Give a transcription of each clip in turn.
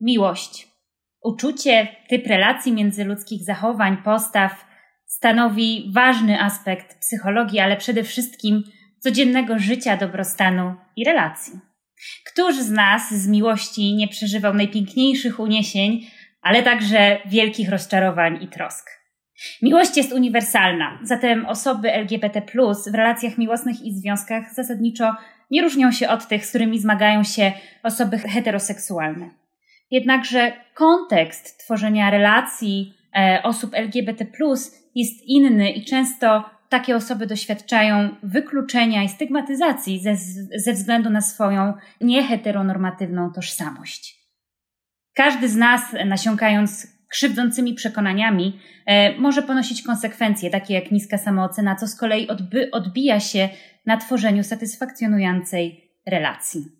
Miłość. Uczucie, typ relacji międzyludzkich zachowań, postaw stanowi ważny aspekt psychologii, ale przede wszystkim codziennego życia, dobrostanu i relacji. Któż z nas z miłości nie przeżywał najpiękniejszych uniesień, ale także wielkich rozczarowań i trosk? Miłość jest uniwersalna, zatem osoby LGBT w relacjach miłosnych i związkach zasadniczo nie różnią się od tych, z którymi zmagają się osoby heteroseksualne. Jednakże kontekst tworzenia relacji e, osób LGBT jest inny i często takie osoby doświadczają wykluczenia i stygmatyzacji ze, ze względu na swoją nieheteronormatywną tożsamość. Każdy z nas, nasiąkając krzywdzącymi przekonaniami, e, może ponosić konsekwencje, takie jak niska samoocena, co z kolei odby, odbija się na tworzeniu satysfakcjonującej relacji.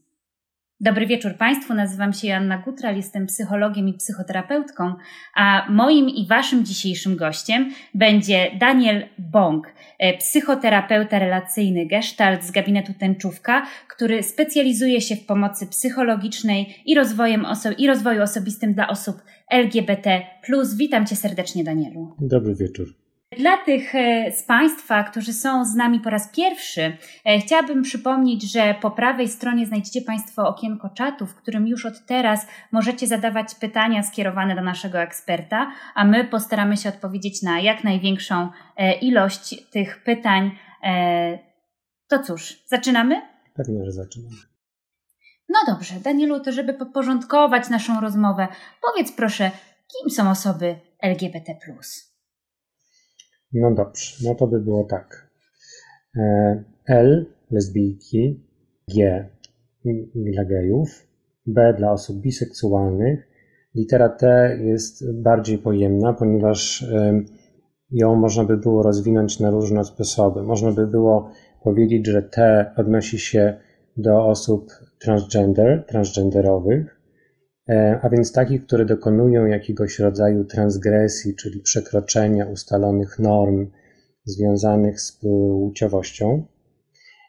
Dobry wieczór Państwu, nazywam się Joanna Gutral, jestem psychologiem i psychoterapeutką, a moim i Waszym dzisiejszym gościem będzie Daniel Bąk, e, psychoterapeuta relacyjny Gestalt z gabinetu Tęczówka, który specjalizuje się w pomocy psychologicznej i, rozwojem oso- i rozwoju osobistym dla osób LGBT. Witam Cię serdecznie, Danielu. Dobry wieczór. Dla tych e, z Państwa, którzy są z nami po raz pierwszy, e, chciałabym przypomnieć, że po prawej stronie znajdziecie Państwo okienko czatu, w którym już od teraz możecie zadawać pytania skierowane do naszego eksperta, a my postaramy się odpowiedzieć na jak największą e, ilość tych pytań. To cóż, zaczynamy? Pewnie, że zaczynamy. No dobrze, Danielu, to żeby podporządkować naszą rozmowę, powiedz proszę, kim są osoby LGBT? No dobrze, no to by było tak. E, L lesbijki, G dla gejów, B dla osób biseksualnych. Litera T jest bardziej pojemna, ponieważ ją można by było rozwinąć na różne sposoby. Można by było powiedzieć, że T odnosi się do osób transgender, transgenderowych, a więc takich, które dokonują jakiegoś rodzaju transgresji, czyli przekroczenia ustalonych norm związanych z płciowością.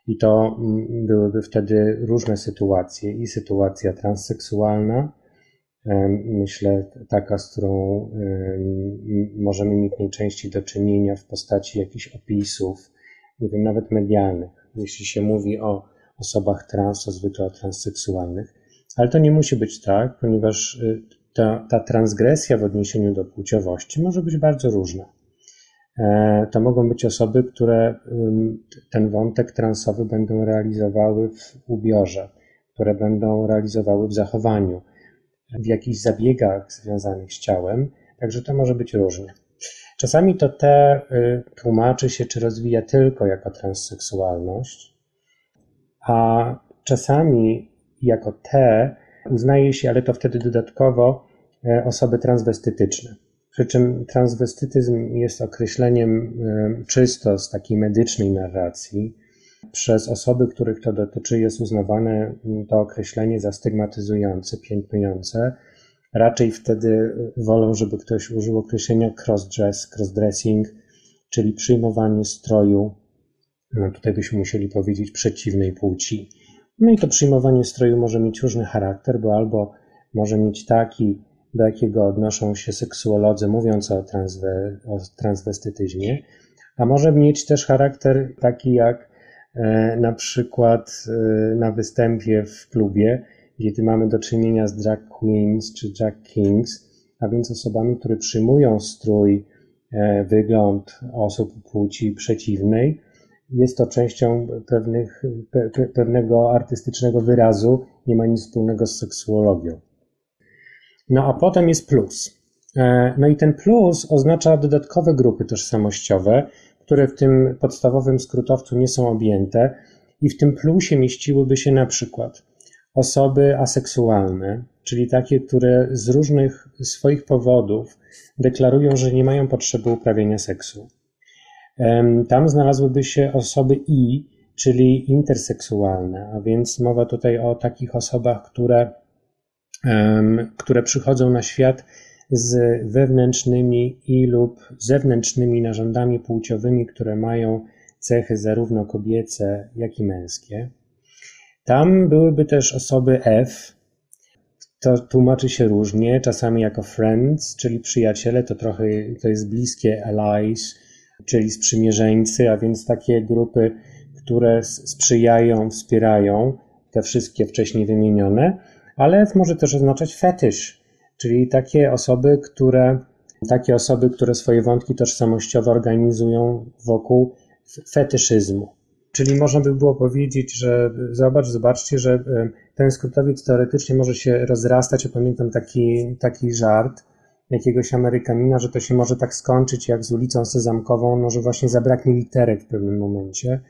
I to mm, byłyby wtedy różne sytuacje, i sytuacja transseksualna, e, myślę taka, z którą e, możemy mieć najczęściej do czynienia w postaci jakichś opisów, nie wiem, nawet medialnych. Jeśli się mówi o osobach trans, to zwykle o transseksualnych ale to nie musi być tak, ponieważ y, ta, ta transgresja w odniesieniu do płciowości może być bardzo różna. E, to mogą być osoby, które ten wątek transowy będą realizowały w ubiorze, które będą realizowały w zachowaniu, w jakichś zabiegach związanych z ciałem, także to może być różnie. Czasami to te y, tłumaczy się czy rozwija tylko jako transseksualność, a czasami jako te uznaje się, ale to wtedy dodatkowo, e, osoby transwestytyczne. Przy czym transwestytyzm jest określeniem e, czysto z takiej medycznej narracji. Przez osoby, których to dotyczy, jest uznawane to określenie za stygmatyzujące, piętnujące. Raczej wtedy wolą, żeby ktoś użył określenia crossdress, crossdressing, czyli przyjmowanie stroju, no tutaj byśmy musieli powiedzieć przeciwnej płci. No i to przyjmowanie stroju może mieć różny charakter, bo albo może mieć taki, do jakiego odnoszą się seksuolodzy, mówiąc o, transwe, o transwestytyzmie, a może mieć też charakter taki jak e, na przykład e, na występie w klubie, kiedy mamy do czynienia z drag queens czy drag kings, a więc osobami, które przyjmują strój, e, wygląd osób płci przeciwnej, jest to częścią pewnych, pe, pewnego artystycznego wyrazu, nie ma nic wspólnego z seksuologią. No a potem jest plus. E, no i ten plus oznacza dodatkowe grupy tożsamościowe, które w tym podstawowym skrótowcu nie są objęte, i w tym plusie mieściłyby się na przykład osoby aseksualne, czyli takie, które z różnych swoich powodów deklarują, że nie mają potrzeby uprawiania seksu tam znalazłyby się osoby I, czyli interseksualne, a więc mowa tutaj o takich osobach, które, które przychodzą na świat z wewnętrznymi i lub zewnętrznymi narządami płciowymi, które mają cechy zarówno kobiece, jak i męskie. Tam byłyby też osoby F, to tłumaczy się różnie, czasami jako friends, czyli przyjaciele, to trochę to jest bliskie allies, czyli sprzymierzeńcy, a więc takie grupy, które sprzyjają, wspierają te wszystkie wcześniej wymienione, ale może też oznaczać fetysz, czyli takie osoby, które, takie osoby, które swoje wątki tożsamościowe organizują wokół fetyszyzmu. Czyli można by było powiedzieć, że zobacz, zobaczcie, że e, ten skrótowiec teoretycznie może się rozrastać. Ja pamiętam taki, taki żart jakiegoś Amerykanina, że to się może tak skończyć jak z ulicą Sezamkową, no, że właśnie zabraknie literek w pewnym momencie.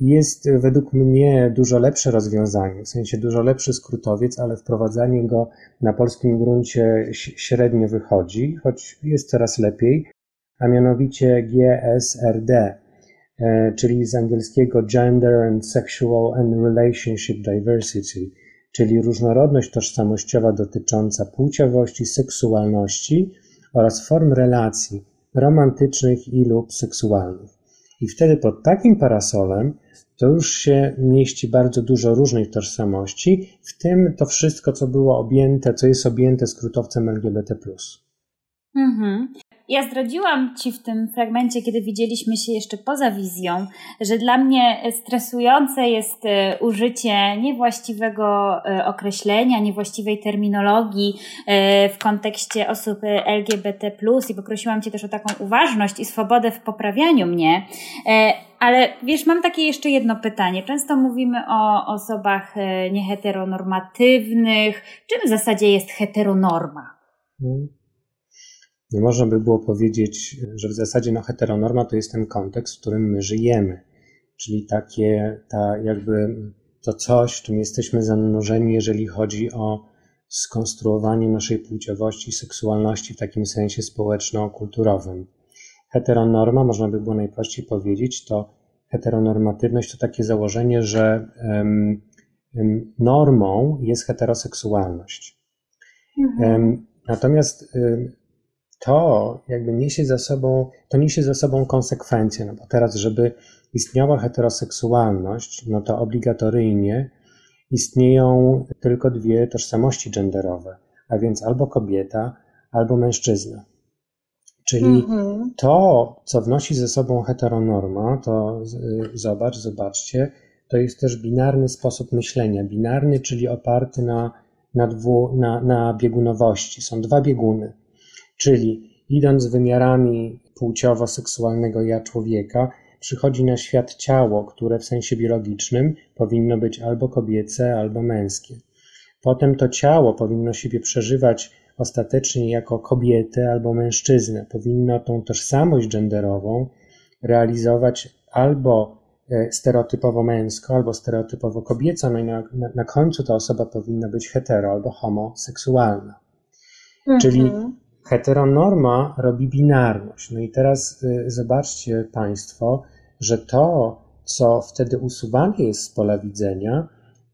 Jest według mnie dużo lepsze rozwiązanie, w sensie dużo lepszy skrótowiec, ale wprowadzanie go na polskim gruncie średnio wychodzi, choć jest coraz lepiej, a mianowicie GSRD, e, czyli z angielskiego Gender and Sexual and Relationship Diversity, czyli różnorodność tożsamościowa dotycząca płciowości, seksualności oraz form relacji romantycznych i lub seksualnych. I wtedy pod takim parasolem to już się mieści bardzo dużo różnych tożsamości, w tym to wszystko, co było objęte, co jest objęte skrótowcem LGBT. Mhm. Ja zdradziłam Ci w tym fragmencie, kiedy widzieliśmy się jeszcze poza wizją, że dla mnie stresujące jest e, użycie niewłaściwego e, określenia, niewłaściwej terminologii e, w kontekście osób LGBT, i poprosiłam Cię też o taką uważność i swobodę w poprawianiu mnie. Ale wiesz, mam takie jeszcze jedno pytanie. Często mówimy o osobach nieheteronormatywnych. Czym w zasadzie jest heteronorma? Hmm. No można by było powiedzieć, że w zasadzie no, heteronorma to jest ten kontekst, w którym my żyjemy. Czyli takie, ta jakby to coś, w czym jesteśmy zanurzeni, jeżeli chodzi o skonstruowanie naszej płciowości, seksualności w takim sensie społeczno-kulturowym. Heteronorma, można by było najprościej powiedzieć, to heteronormatywność to takie założenie, że um, um, normą jest heteroseksualność. Mhm. Um, natomiast to jakby niesie za sobą, to niesie za sobą konsekwencje, no bo teraz, żeby istniała heteroseksualność, no to obligatoryjnie istnieją tylko dwie tożsamości genderowe, a więc albo kobieta, albo mężczyzna. Czyli mhm. to, co wnosi ze sobą heteronorma, to zobacz, zobaczcie, to jest też binarny sposób myślenia. Binarny, czyli oparty na, na, dwu, na, na biegunowości. Są dwa bieguny Czyli idąc wymiarami płciowo-seksualnego ja człowieka, przychodzi na świat ciało, które w sensie biologicznym powinno być albo kobiece, albo męskie. Potem to ciało powinno siebie przeżywać ostatecznie jako kobietę albo mężczyznę. Powinno tą tożsamość genderową realizować albo e, stereotypowo męsko, albo stereotypowo kobieco, no i na, na, końcu ta osoba powinna być hetero albo homoseksualna. Mhm. Czyli Heteronorma robi binarność. No i teraz y, zobaczcie Państwo, że to, co wtedy usuwane jest z pola widzenia,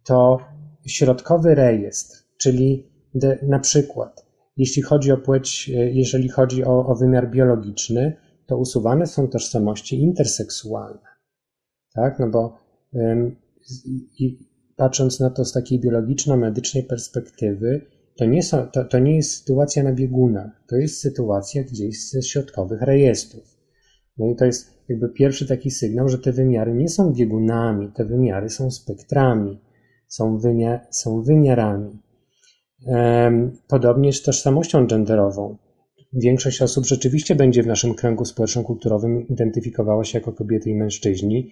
to środkowy rejestr, czyli de, na przykład, jeśli chodzi o płeć, y, jeżeli chodzi o, o wymiar biologiczny, to usuwane są tożsamości interseksualne. Tak? No bo patrząc na to z takiej biologiczno-medycznej perspektywy, to nie, są, to, to nie jest sytuacja na biegunach, to jest sytuacja gdzieś ze środkowych rejestrów. No i to jest jakby pierwszy taki sygnał, że te wymiary nie są biegunami, te wymiary są spektrami, są, wymiar, są wymiarami. Podobnie z tożsamością genderową. Większość osób rzeczywiście będzie w naszym kręgu społeczno-kulturowym identyfikowała się jako kobiety i mężczyźni,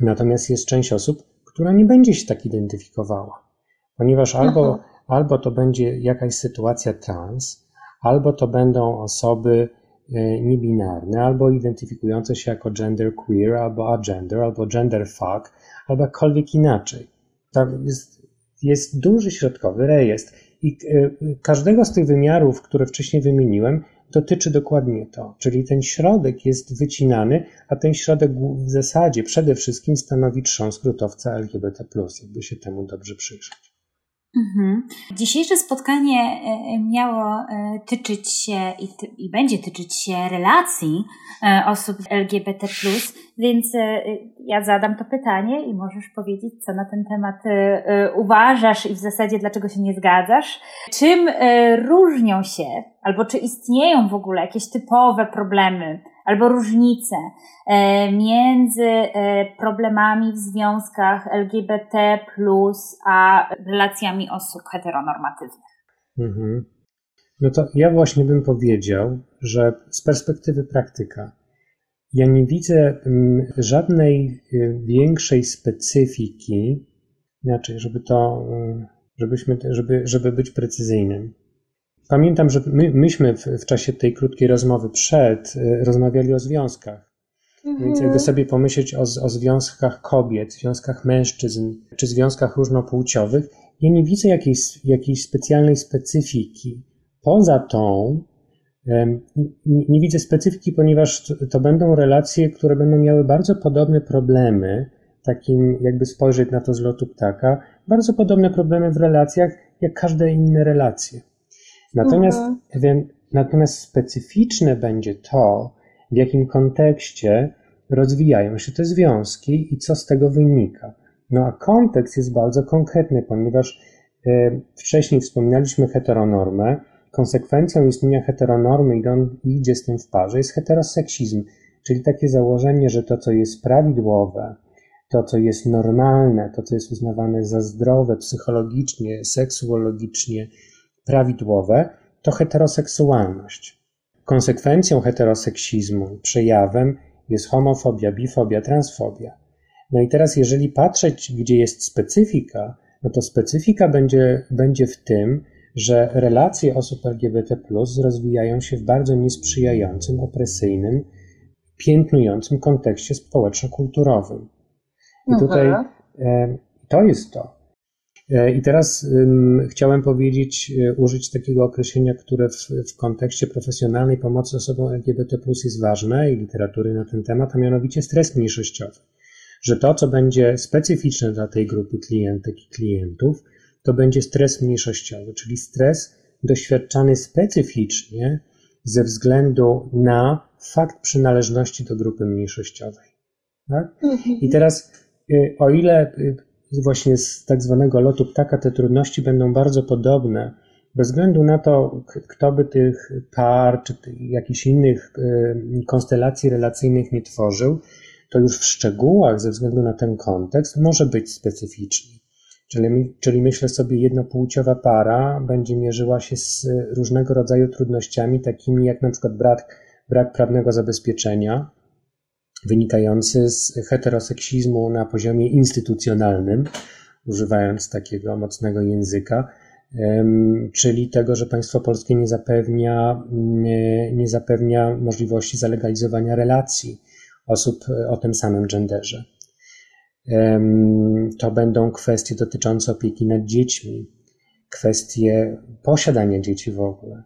natomiast jest część osób, która nie będzie się tak identyfikowała, ponieważ albo Aha albo to będzie jakaś sytuacja trans, albo to będą osoby e, niebinarne, albo identyfikujące się jako gender queer, albo agender, albo gender fuck, albo jakkolwiek inaczej. Tam jest, jest duży środkowy rejestr i e, każdego z tych wymiarów, które wcześniej wymieniłem, dotyczy dokładnie to, czyli ten środek jest wycinany, a ten środek w zasadzie przede wszystkim stanowi trzon skrótowca LGBT+, jakby się temu dobrze przyjrzeć. Mhm. Dzisiejsze spotkanie e, miało e, tyczyć się i, ty, i, będzie tyczyć się relacji e, osób LGBT, więc ja zadam to pytanie i możesz powiedzieć, co na ten temat uważasz i w zasadzie dlaczego się nie zgadzasz. Czym różnią się, albo czy istnieją w ogóle jakieś typowe problemy albo różnice e, między e, problemami w związkach LGBT, a relacjami osób heteronormatywnych. Mhm. No to ja właśnie bym powiedział, że z perspektywy praktyka, ja nie widzę mm, żadnej y, większej specyfiki, inaczej, żeby to, y, żebyśmy, żeby, żeby być precyzyjnym. Pamiętam, że my, myśmy w, w czasie tej krótkiej rozmowy przed y, rozmawiali o związkach. Mhm. Więc jakby sobie pomyśleć o, o związkach kobiet, związkach mężczyzn, czy związkach różnopłciowych, ja nie widzę jakiejś, jakiejś specjalnej specyfiki. Poza tą, nie, nie widzę specyfiki, ponieważ to będą relacje, które będą miały bardzo podobne problemy, takim jakby spojrzeć na to z lotu ptaka, bardzo podobne problemy w relacjach, jak każde inne relacje. Natomiast, mhm. natomiast specyficzne będzie to, w jakim kontekście rozwijają się te związki i co z tego wynika. No a kontekst jest bardzo konkretny, ponieważ y, wcześniej wspominaliśmy heteronormę. Konsekwencją istnienia heteronormy idzie z tym w parze jest heteroseksizm, czyli takie założenie, że to, co jest prawidłowe, to, co jest normalne, to, co jest uznawane za zdrowe psychologicznie, seksuologicznie, prawidłowe, to heteroseksualność. Konsekwencją heteroseksizmu, przejawem jest homofobia, bifobia, transfobia. No i teraz, jeżeli patrzeć, gdzie jest specyfika, no to specyfika będzie, będzie w tym, że relacje osób LGBT rozwijają się w bardzo niesprzyjającym, opresyjnym, piętnującym kontekście społeczno-kulturowym. I tutaj e, to jest to. E, I teraz um, chciałem powiedzieć, e, użyć takiego określenia, które w, w kontekście profesjonalnej pomocy osobom LGBT jest ważne i literatury na ten temat, a mianowicie stres mniejszościowy. Że to, co będzie specyficzne dla tej grupy klientek i klientów, to będzie stres mniejszościowy, czyli stres doświadczany specyficznie ze względu na fakt przynależności do grupy mniejszościowej. Tak? I teraz, e, o ile właśnie z tak zwanego lotu ptaka te trudności będą bardzo podobne, bez względu na to, kto by tych par czy jakichś innych y, konstelacji relacyjnych nie tworzył, to już w szczegółach, ze względu na ten kontekst, może być specyficzny. Czyli, czyli myślę sobie, jednopłciowa para będzie mierzyła się z różnego rodzaju trudnościami, takimi jak na przykład brak, brak prawnego zabezpieczenia, wynikający z heteroseksizmu na poziomie instytucjonalnym, używając takiego mocnego języka, czyli tego, że państwo polskie nie zapewnia, nie zapewnia możliwości zalegalizowania relacji osób o tym samym genderze. To będą kwestie dotyczące opieki nad dziećmi, kwestie posiadania dzieci w ogóle.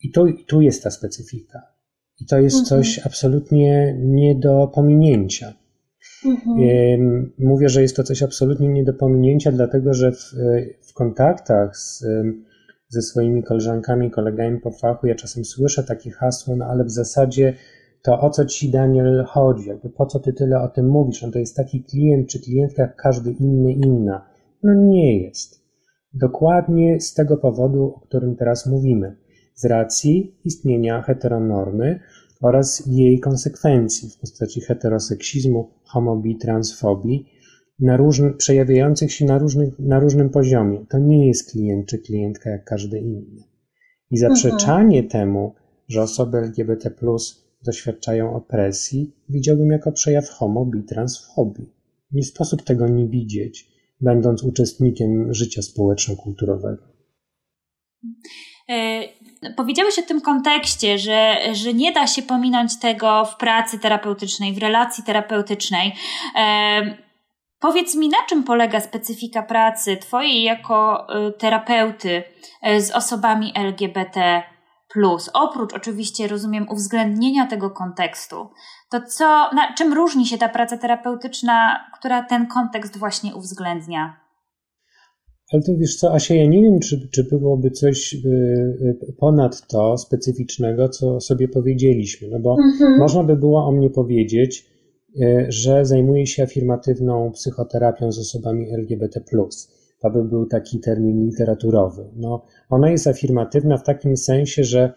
I tu, tu jest ta specyfika. I to jest mhm. coś absolutnie nie do pominięcia. Mhm. Mówię, że jest to coś absolutnie nie do pominięcia, dlatego że w, w kontaktach z, ze swoimi koleżankami, kolegami po fachu, ja czasem słyszę takie hasło, no ale w zasadzie to o co ci Daniel chodzi, jakby po co ty tyle o tym mówisz, on to jest taki klient czy klientka jak każdy inny, inna. No nie jest. Dokładnie z tego powodu, o którym teraz mówimy z racji istnienia heteronormy oraz jej konsekwencji w postaci heteroseksizmu, homobii, transfobii, na różny, przejawiających się na, różnych, na różnym poziomie. To nie jest klient czy klientka jak każdy inny. I zaprzeczanie mhm. temu, że osoby LGBT doświadczają opresji, widziałbym jako przejaw homobii, transfobii. Nie sposób tego nie widzieć, będąc uczestnikiem życia społeczno-kulturowego. E, powiedziałeś o tym kontekście, że, że nie da się pominąć tego w pracy terapeutycznej, w relacji terapeutycznej. E, powiedz mi, na czym polega specyfika pracy Twojej jako e, terapeuty z osobami LGBT? Oprócz oczywiście, rozumiem, uwzględnienia tego kontekstu, to co, na czym różni się ta praca terapeutyczna, która ten kontekst właśnie uwzględnia? Ale to wiesz co, Asia, ja nie wiem, czy, czy byłoby coś y, y, ponad to specyficznego, co sobie powiedzieliśmy. No bo mhm. można by było o mnie powiedzieć, y, że zajmuję się afirmatywną psychoterapią z osobami LGBT. To by był taki termin literaturowy. No, ona jest afirmatywna w takim sensie, że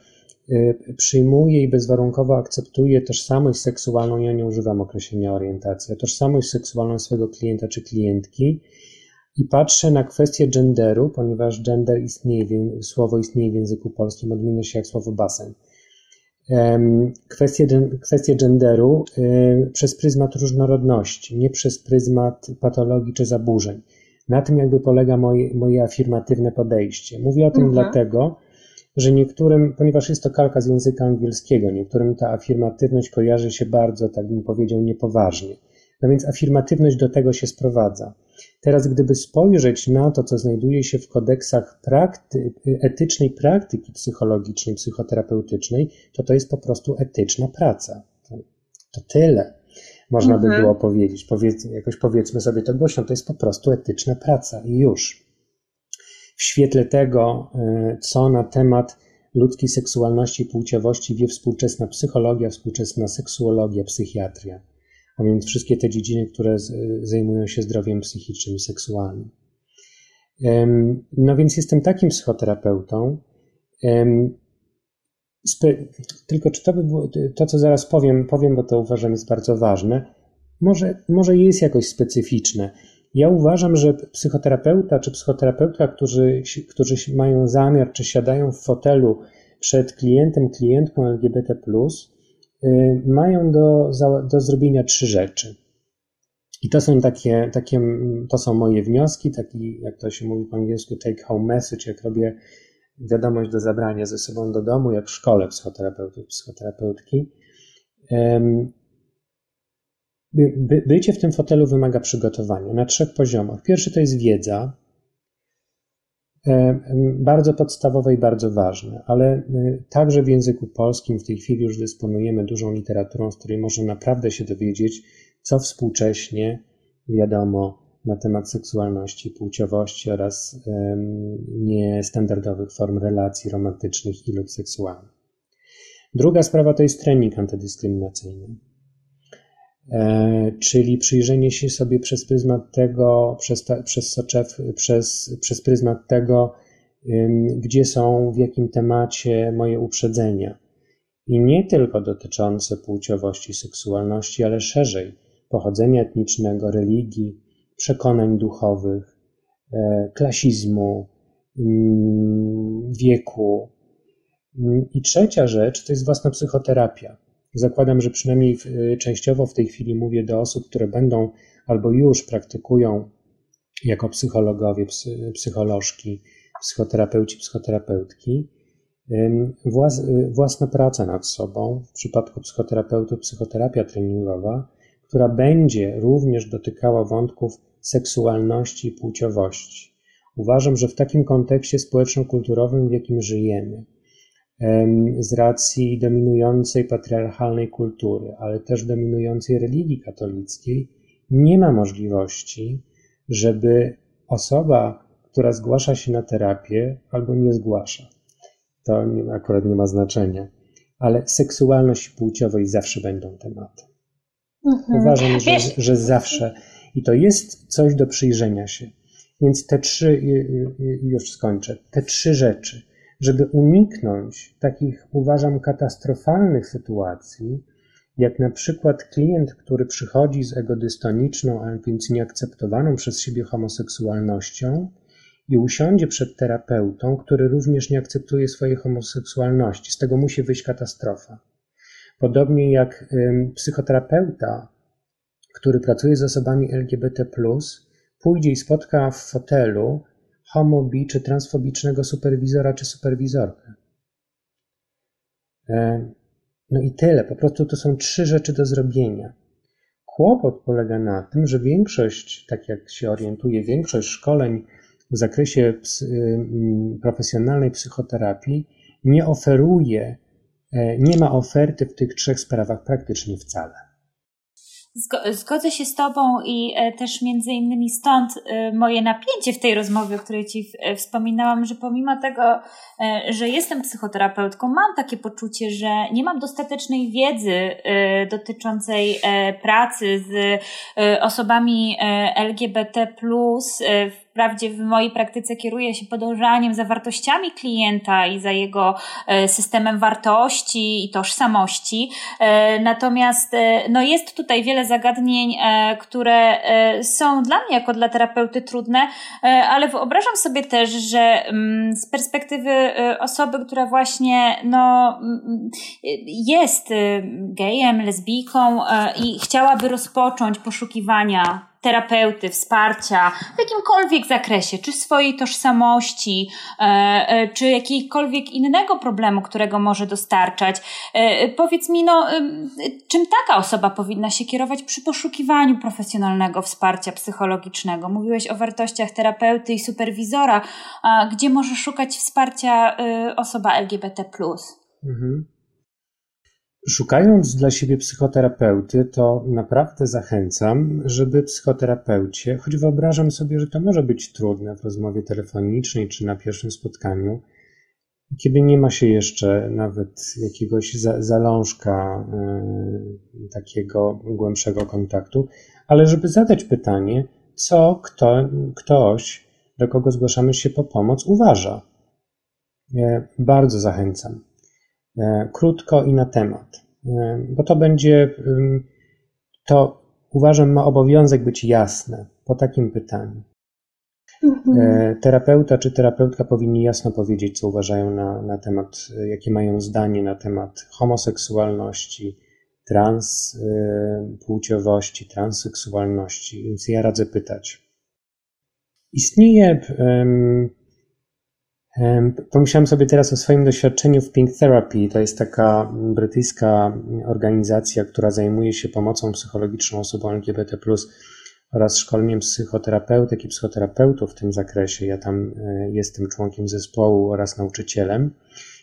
przyjmuje i bezwarunkowo akceptuje tożsamość seksualną, ja nie używam określenia orientacja, tożsamość seksualną swojego klienta czy klientki i patrzę na kwestię genderu, ponieważ gender istnieje, słowo istnieje w języku polskim, odmienia się jak słowo basen. Kwestię, kwestię genderu przez pryzmat różnorodności, nie przez pryzmat patologii czy zaburzeń. Na tym jakby polega moje, moje afirmatywne podejście. Mówię o tym mhm. dlatego, że niektórym, ponieważ jest to kalka z języka angielskiego, niektórym ta afirmatywność kojarzy się bardzo, tak bym powiedział, niepoważnie. No więc afirmatywność do tego się sprowadza. Teraz, gdyby spojrzeć na to, co znajduje się w kodeksach prakty, etycznej praktyki psychologicznej, psychoterapeutycznej, to to jest po prostu etyczna praca. To tyle można mhm. by było powiedzieć. Powiedz, jakoś powiedzmy sobie to głośno, to jest po prostu etyczna praca i już. W świetle tego, e, co na temat ludzkiej seksualności i płciowości wie współczesna psychologia, współczesna seksuologia, psychiatria a więc wszystkie te dziedziny, które zajmują się zdrowiem psychicznym i seksualnym. No więc jestem takim psychoterapeutą. Tylko czy to by było, to co zaraz powiem, powiem, bo to uważam jest bardzo ważne, może, może jest jakoś specyficzne. Ja uważam, że psychoterapeuta czy psychoterapeutka, którzy, którzy mają zamiar, czy siadają w fotelu przed klientem, klientką LGBT, mają do, do zrobienia trzy rzeczy. I to są takie, takie, to są moje wnioski, taki, jak to się mówi po angielsku, take home message, jak robię wiadomość do zabrania ze sobą do domu, jak w szkole psychoterapeutów, psychoterapeutki. By, bycie w tym fotelu wymaga przygotowania na trzech poziomach. Pierwszy to jest wiedza, bardzo podstawowe i bardzo ważne, ale e, także w języku polskim w tej chwili już dysponujemy dużą literaturą, z której można naprawdę się dowiedzieć, co współcześnie wiadomo na temat seksualności, płciowości oraz niestandardowych form relacji romantycznych i lub seksualnych. Druga sprawa to jest trening antydyskryminacyjny. E, czyli przyjrzenie się sobie przez pryzmat tego, przez, przez, Soczew, przez, przez pryzmat tego, gdzie są, w jakim temacie moje uprzedzenia. I nie tylko dotyczące płciowości, seksualności, ale szerzej pochodzenia etnicznego, religii, przekonań duchowych, e, klasizmu, wieku. I trzecia rzecz to jest własna psychoterapia Zakładam, że przynajmniej y, częściowo w tej chwili mówię do osób, które będą albo już praktykują jako psychologowie, psycholożki, psychoterapeuci, psychoterapeutki, y, własna praca nad sobą, w przypadku psychoterapeutów psychoterapia treningowa, która będzie również dotykała wątków seksualności i płciowości. Uważam, że w takim kontekście społeczno-kulturowym, w jakim żyjemy, z racji dominującej patriarchalnej kultury, ale też dominującej religii katolickiej, nie ma możliwości, żeby osoba, która zgłasza się na terapię, albo nie zgłasza. To nie, akurat nie ma znaczenia. Ale seksualność i płciowość zawsze będą tematem. Mhm. Uważam, że, że zawsze. I to jest coś do przyjrzenia się. Więc te trzy, już skończę, te trzy rzeczy żeby uniknąć takich, uważam, katastrofalnych sytuacji, jak na przykład klient, który przychodzi z egodystoniczną, a więc nieakceptowaną przez siebie homoseksualnością i usiądzie przed terapeutą, który również nie akceptuje swojej homoseksualności. Z tego musi wyjść katastrofa. Podobnie jak psychoterapeuta, który pracuje z osobami LGBT, pójdzie i spotka w fotelu homobi czy transfobicznego superwizora czy superwizorkę. E, no i tyle. Po prostu to są trzy rzeczy do zrobienia. Kłopot polega na tym, że większość, tak jak się orientuje, większość szkoleń w zakresie profesjonalnej psychoterapii nie oferuje, e, nie ma oferty w tych trzech sprawach praktycznie wcale. Zgodzę się z Tobą i e, też między innymi stąd e, moje napięcie w tej rozmowie, o której Ci e, wspominałam, że pomimo tego, że jestem psychoterapeutką, mam takie poczucie, że nie mam dostatecznej wiedzy dotyczącej pracy z osobami LGBT, w Wprawdzie w mojej praktyce kieruję się podążaniem za wartościami klienta i za jego e, systemem wartości i tożsamości. E, natomiast e, no jest tutaj wiele zagadnień, które są dla mnie jako dla terapeuty trudne, ale wyobrażam sobie też, że mm, z perspektywy osoby, która właśnie no, mm, jest gejem, lesbijką i chciałaby rozpocząć poszukiwania terapeuty, wsparcia w jakimkolwiek zakresie, czy swojej tożsamości, e, e, czy jakiegokolwiek innego problemu, którego może dostarczać. E, powiedz mi, no, czym taka osoba powinna się kierować przy poszukiwaniu profesjonalnego wsparcia psychologicznego? Mówiłeś o wartościach terapeuty i superwizora, gdzie może szukać wsparcia osoba LGBT. Mhm. Szukając dla siebie psychoterapeuty, to naprawdę zachęcam, żeby psychoterapeucie, choć wyobrażam sobie, że to może być trudne w rozmowie telefonicznej czy na pierwszym spotkaniu, kiedy nie ma się jeszcze nawet jakiegoś za, zalążka y, takiego głębszego kontaktu, ale żeby zadać pytanie, co kto, ktoś, do kogo zgłaszamy się po pomoc, uważa. Bardzo zachęcam. E, krótko i na temat, e, bo to będzie, to uważam, ma obowiązek być jasne po takim pytaniu. Mhm. E, terapeuta czy terapeutka powinni jasno powiedzieć, co uważają na, na temat, jakie mają zdanie na temat homoseksualności, transpłciowości, transseksualności, więc ja radzę pytać. Istnieje Pomyślałem sobie teraz o swoim doświadczeniu w Pink Therapy. To jest taka brytyjska organizacja, która zajmuje się pomocą psychologiczną osobom LGBT oraz szkoleniem psychoterapeutek i psychoterapeutów w tym zakresie. Ja tam e, jestem członkiem zespołu oraz nauczycielem.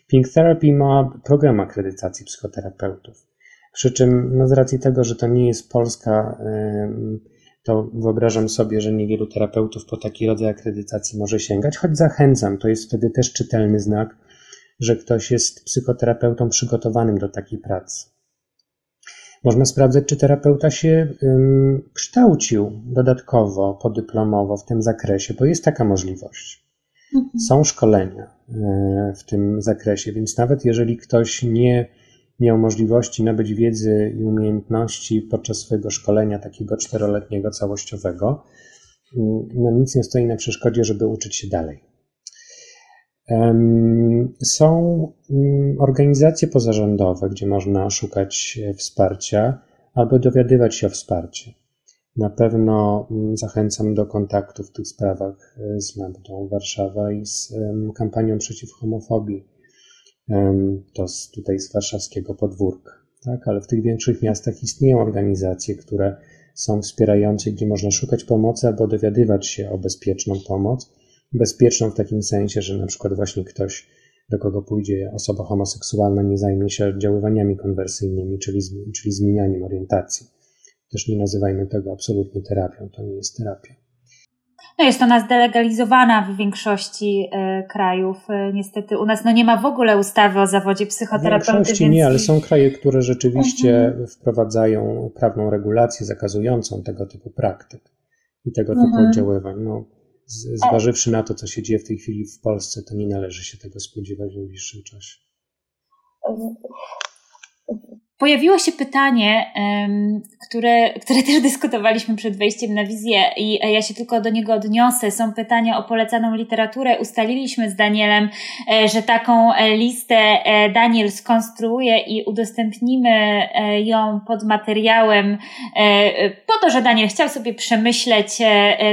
Pink Therapy ma program akredytacji psychoterapeutów. Przy czym, no z racji tego, że to nie jest polska to wyobrażam sobie, że niewielu terapeutów po taki rodzaj akredytacji może sięgać, choć zachęcam, to jest wtedy też czytelny znak, że ktoś jest psychoterapeutą przygotowanym do takiej pracy. Można sprawdzać, czy terapeuta się um, kształcił dodatkowo, podyplomowo w tym zakresie, bo jest taka możliwość. Mhm. Są szkolenia e, w tym zakresie, więc nawet jeżeli ktoś nie miał możliwości nabyć wiedzy i umiejętności podczas swojego szkolenia takiego czteroletniego, całościowego, no nic nie stoi na przeszkodzie, żeby uczyć się dalej. Są mm, organizacje pozarządowe, gdzie można szukać wsparcia albo dowiadywać się o wsparciu. Na pewno mm, zachęcam do kontaktu w tych sprawach e, z Lambdą Warszawa i z kampanią przeciw homofobii to z, tutaj z warszawskiego podwórka. Tak? Ale w tych większych miastach istnieją organizacje, które są wspierające, gdzie można szukać pomocy albo dowiadywać się o bezpieczną pomoc. Bezpieczną w takim sensie, że na przykład właśnie ktoś, do kogo pójdzie osoba homoseksualna, nie zajmie się oddziaływaniami konwersyjnymi, czyli, czyli zmienianiem orientacji. Też nie nazywajmy tego absolutnie terapią, to nie jest terapia. No jest ona zdelegalizowana w większości e, krajów. E, niestety u nas no nie ma w ogóle ustawy o zawodzie psychoterapeuty. W większości więc... nie, ale są kraje, które rzeczywiście mhm. wprowadzają prawną regulację zakazującą tego typu praktyk i tego typu mhm. oddziaływań. No, zważywszy na to, co się dzieje w tej chwili w Polsce, to nie należy się tego spodziewać w najbliższym czasie. Pojawiło się pytanie, które, które też dyskutowaliśmy przed wejściem na wizję i ja się tylko do niego odniosę. Są pytania o polecaną literaturę. Ustaliliśmy z Danielem, e, że taką e, listę e, Daniel skonstruuje i udostępnimy ją pod materiałem po to, że Daniel chciał sobie przemyśleć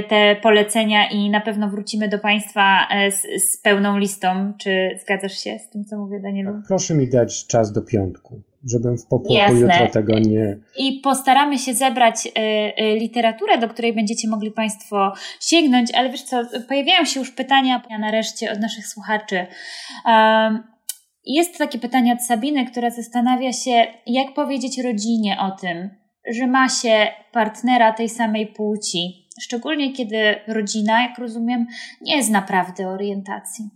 te polecenia i na pewno wrócimy do Państwa z, z pełną listą. Czy zgadzasz się z tym, co mówię Danielu? Proszę mi dać czas do piątku żebym w popłochu jutro tego nie... I postaramy się zebrać y, y, literaturę, do której będziecie mogli Państwo sięgnąć, ale wiesz co, pojawiają się już pytania nareszcie od naszych słuchaczy. Um, jest takie pytanie od Sabiny, która zastanawia się, jak powiedzieć rodzinie o tym, że ma się partnera tej samej płci, szczególnie kiedy rodzina, jak rozumiem, nie zna prawdy orientacji.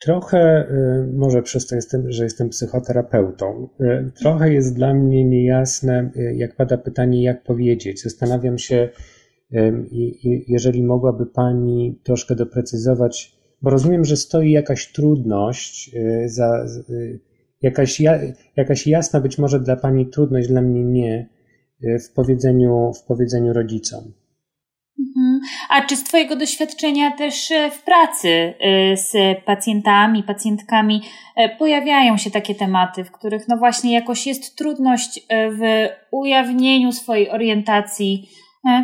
Trochę, y, może przez to, jestem, że jestem psychoterapeutą, y, trochę jest dla mnie niejasne, y, jak pada pytanie, jak powiedzieć. Zastanawiam się, jeżeli mogłaby Pani troszkę doprecyzować, bo rozumiem, że stoi jakaś trudność, za, jakaś, jakaś jasna być może dla Pani trudność, dla mnie nie, w powiedzeniu, w powiedzeniu rodzicom. A czy z Twojego doświadczenia też e, w pracy e, z pacjentami, pacjentkami e, pojawiają się takie tematy, w których no właśnie jakoś jest trudność w ujawnieniu swojej orientacji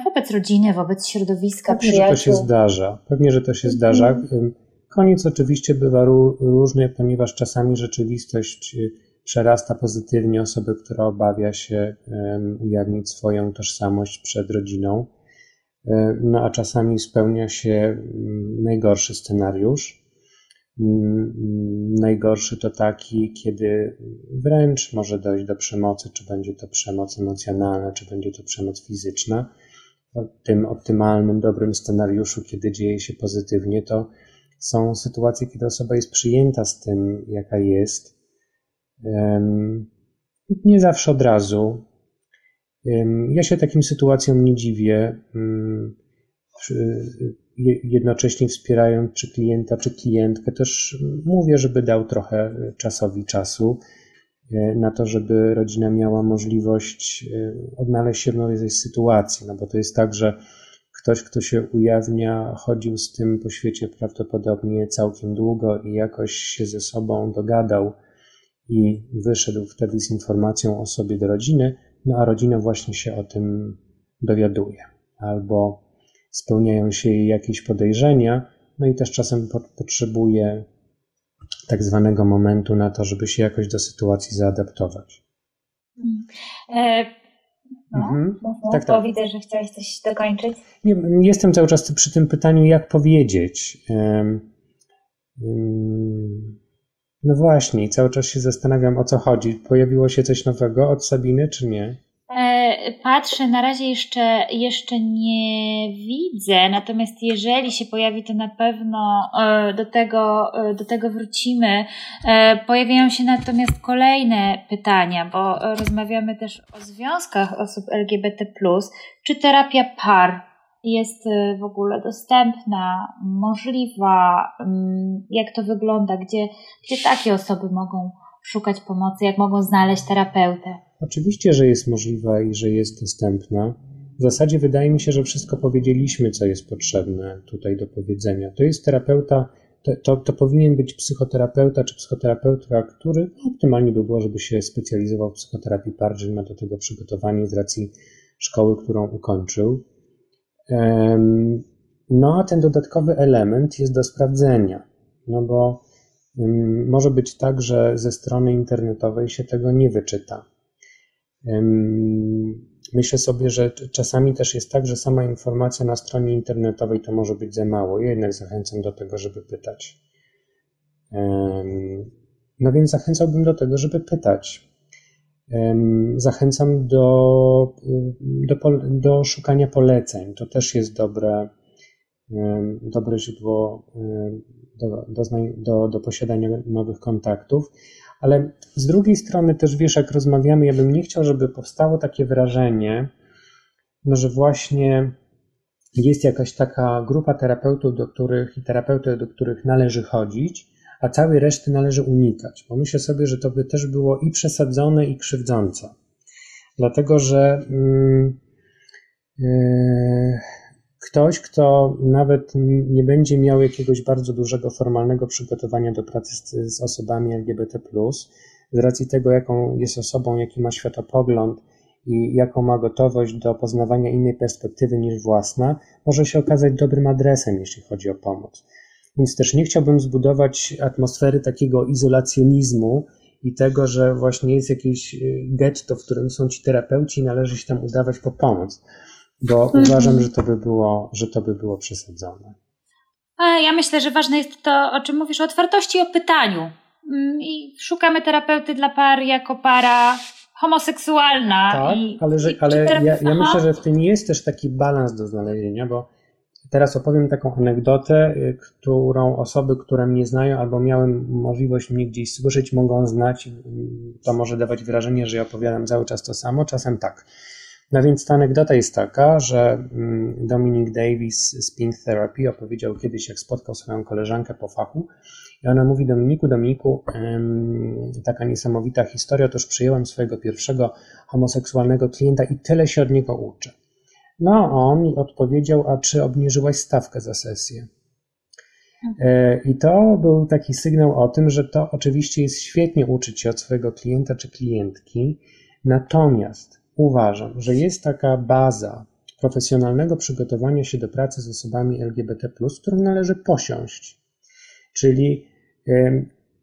wobec rodziny, wobec środowiska, Pewnie, przyjaciół? że to się zdarza. Pewnie, że to się zdarza. Mhm. Koniec oczywiście bywa różny, ponieważ czasami rzeczywistość przerasta pozytywnie osobę, która obawia się ujawnić swoją tożsamość przed rodziną. E, no a czasami spełnia się mm, najgorszy scenariusz. Mm, najgorszy to taki, kiedy wręcz może dojść do przemocy, czy będzie to przemoc emocjonalna, czy będzie to przemoc fizyczna. W tym optymalnym, dobrym scenariuszu, kiedy dzieje się pozytywnie, to są sytuacje, kiedy osoba jest przyjęta z tym, jaka jest. Nie zawsze od razu, ja się takim sytuacjom nie dziwię, jednocześnie wspierając czy klienta, czy klientkę. Też mówię, żeby dał trochę czasowi czasu e, na to, żeby rodzina miała możliwość e, odnaleźć się w nowej sytuacji. No bo to jest tak, że ktoś, kto się ujawnia, chodził z tym po świecie prawdopodobnie całkiem długo i jakoś się ze sobą dogadał i wyszedł wtedy z informacją o sobie do rodziny, no a rodzina właśnie się o tym dowiaduje, albo spełniają się jej jakieś podejrzenia, no i też czasem potrzebuje tak zwanego momentu na to, żeby się jakoś do sytuacji zaadaptować. E, no, mhm. tak, tak. widzę, że chciałeś coś dokończyć. Nie, jestem cały czas przy tym pytaniu, jak powiedzieć. No właśnie, cały czas się zastanawiam o co chodzi. Pojawiło się coś nowego od Sabiny, czy nie? E, patrzę, na razie jeszcze, jeszcze nie widzę, natomiast jeżeli się pojawi, to na pewno e, do tego, e, do tego wrócimy. Pojawiają się natomiast kolejne pytania, bo rozmawiamy też o związkach osób LGBT. Czy terapia par jest y, w ogóle dostępna, możliwa, mm, jak to wygląda, gdzie, gdzie takie osoby mogą szukać pomocy, jak mogą znaleźć terapeutę? Oczywiście, że jest możliwa i że jest dostępna. W zasadzie wydaje mi się, że wszystko powiedzieliśmy, co jest potrzebne tutaj do powiedzenia. To jest terapeuta, to, to, powinien być psychoterapeuta czy psychoterapeutka, który optymalnie by było, żeby się specjalizował w psychoterapii par, ma do tego przygotowanie z racji szkoły, którą ukończył. No a ten dodatkowy element jest do sprawdzenia, no bo może być tak, że ze strony internetowej się tego nie wyczyta. Myślę sobie, że czasami też jest tak, że sama informacja na stronie internetowej to może być za mało. Ja jednak zachęcam do tego, żeby pytać. No więc zachęcałbym do tego, żeby pytać. Zachęcam do, do, do szukania poleceń. To też jest dobre, dobre źródło do, do, do, do posiadania nowych kontaktów. Ale z drugiej strony też wiesz, jak rozmawiamy, ja bym nie chciał, żeby powstało takie wrażenie, no, że właśnie jest jakaś taka grupa terapeutów, do których i terapeuty, do których należy chodzić, a całej reszty należy unikać, bo myślę sobie, że to by też było i przesadzone, i krzywdzące. Dlatego, że mm, yy, ktoś, kto nawet nie będzie miał jakiegoś bardzo dużego formalnego przygotowania do pracy z, z osobami LGBT, z racji tego, jaką jest osobą, jaki ma światopogląd i jaką ma gotowość do poznawania innej perspektywy niż własna, może się okazać dobrym adresem, jeśli chodzi o pomoc. Więc też nie chciałbym zbudować atmosfery takiego izolacjonizmu i tego, że właśnie jest jakieś y, getto, w którym są ci terapeuci i należy się tam udawać po pomoc, bo mhm. uważam, że to by było, że to by było przesadzone. Ja myślę, że ważne jest to, o czym mówisz, o otwartości, o pytaniu. Mm, I szukamy terapeuty dla par jako para homoseksualna. Tak, i, ale, że, i ale ja, ja myślę, że w tym jest też taki balans do znalezienia, bo teraz opowiem taką anegdotę, y, którą osoby, które mnie znają albo miałem możliwość mnie gdzieś słyszeć, mogą znać. To może dawać wrażenie, że ja opowiadam cały czas to samo, czasem tak. No więc ta anegdota jest taka, że mm, Dominic Davis z Pink Therapy opowiedział kiedyś, jak spotkał swoją koleżankę po fachu i ona mówi Dominiku, Dominiku, taka niesamowita historia, otóż przyjąłem swojego pierwszego homoseksualnego klienta i tyle się od niego uczę. No on mi odpowiedział, a czy obniżyłaś stawkę za sesję? E, I to był taki sygnał o tym, że to oczywiście jest świetnie uczyć się od swojego klienta czy klientki, natomiast uważam, że jest taka baza profesjonalnego przygotowania się do pracy z osobami LGBT, którą należy posiąść. Czyli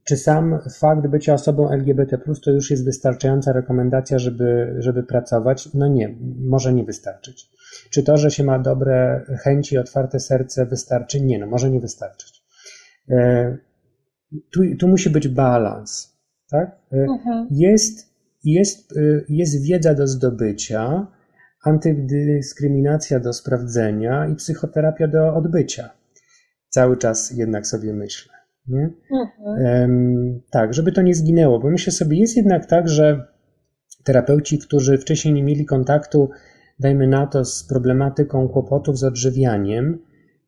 czy sam fakt bycia osobą LGBT, to już jest wystarczająca rekomendacja, żeby, żeby pracować? No nie, może nie wystarczyć. Czy to, że się ma dobre chęci, otwarte serce, wystarczy? Nie, no może nie wystarczyć. E, tu, tu musi być balans. Tak? E, mhm. Jest, jest, e, jest wiedza do zdobycia, antydyskryminacja do sprawdzenia i psychoterapia do odbycia. Cały czas jednak sobie myślę. Nie? Mhm. tak, żeby to nie zginęło, bo myślę sobie, jest jednak tak, że terapeuci, którzy wcześniej nie mieli kontaktu, dajmy na to, z problematyką kłopotów z odżywianiem,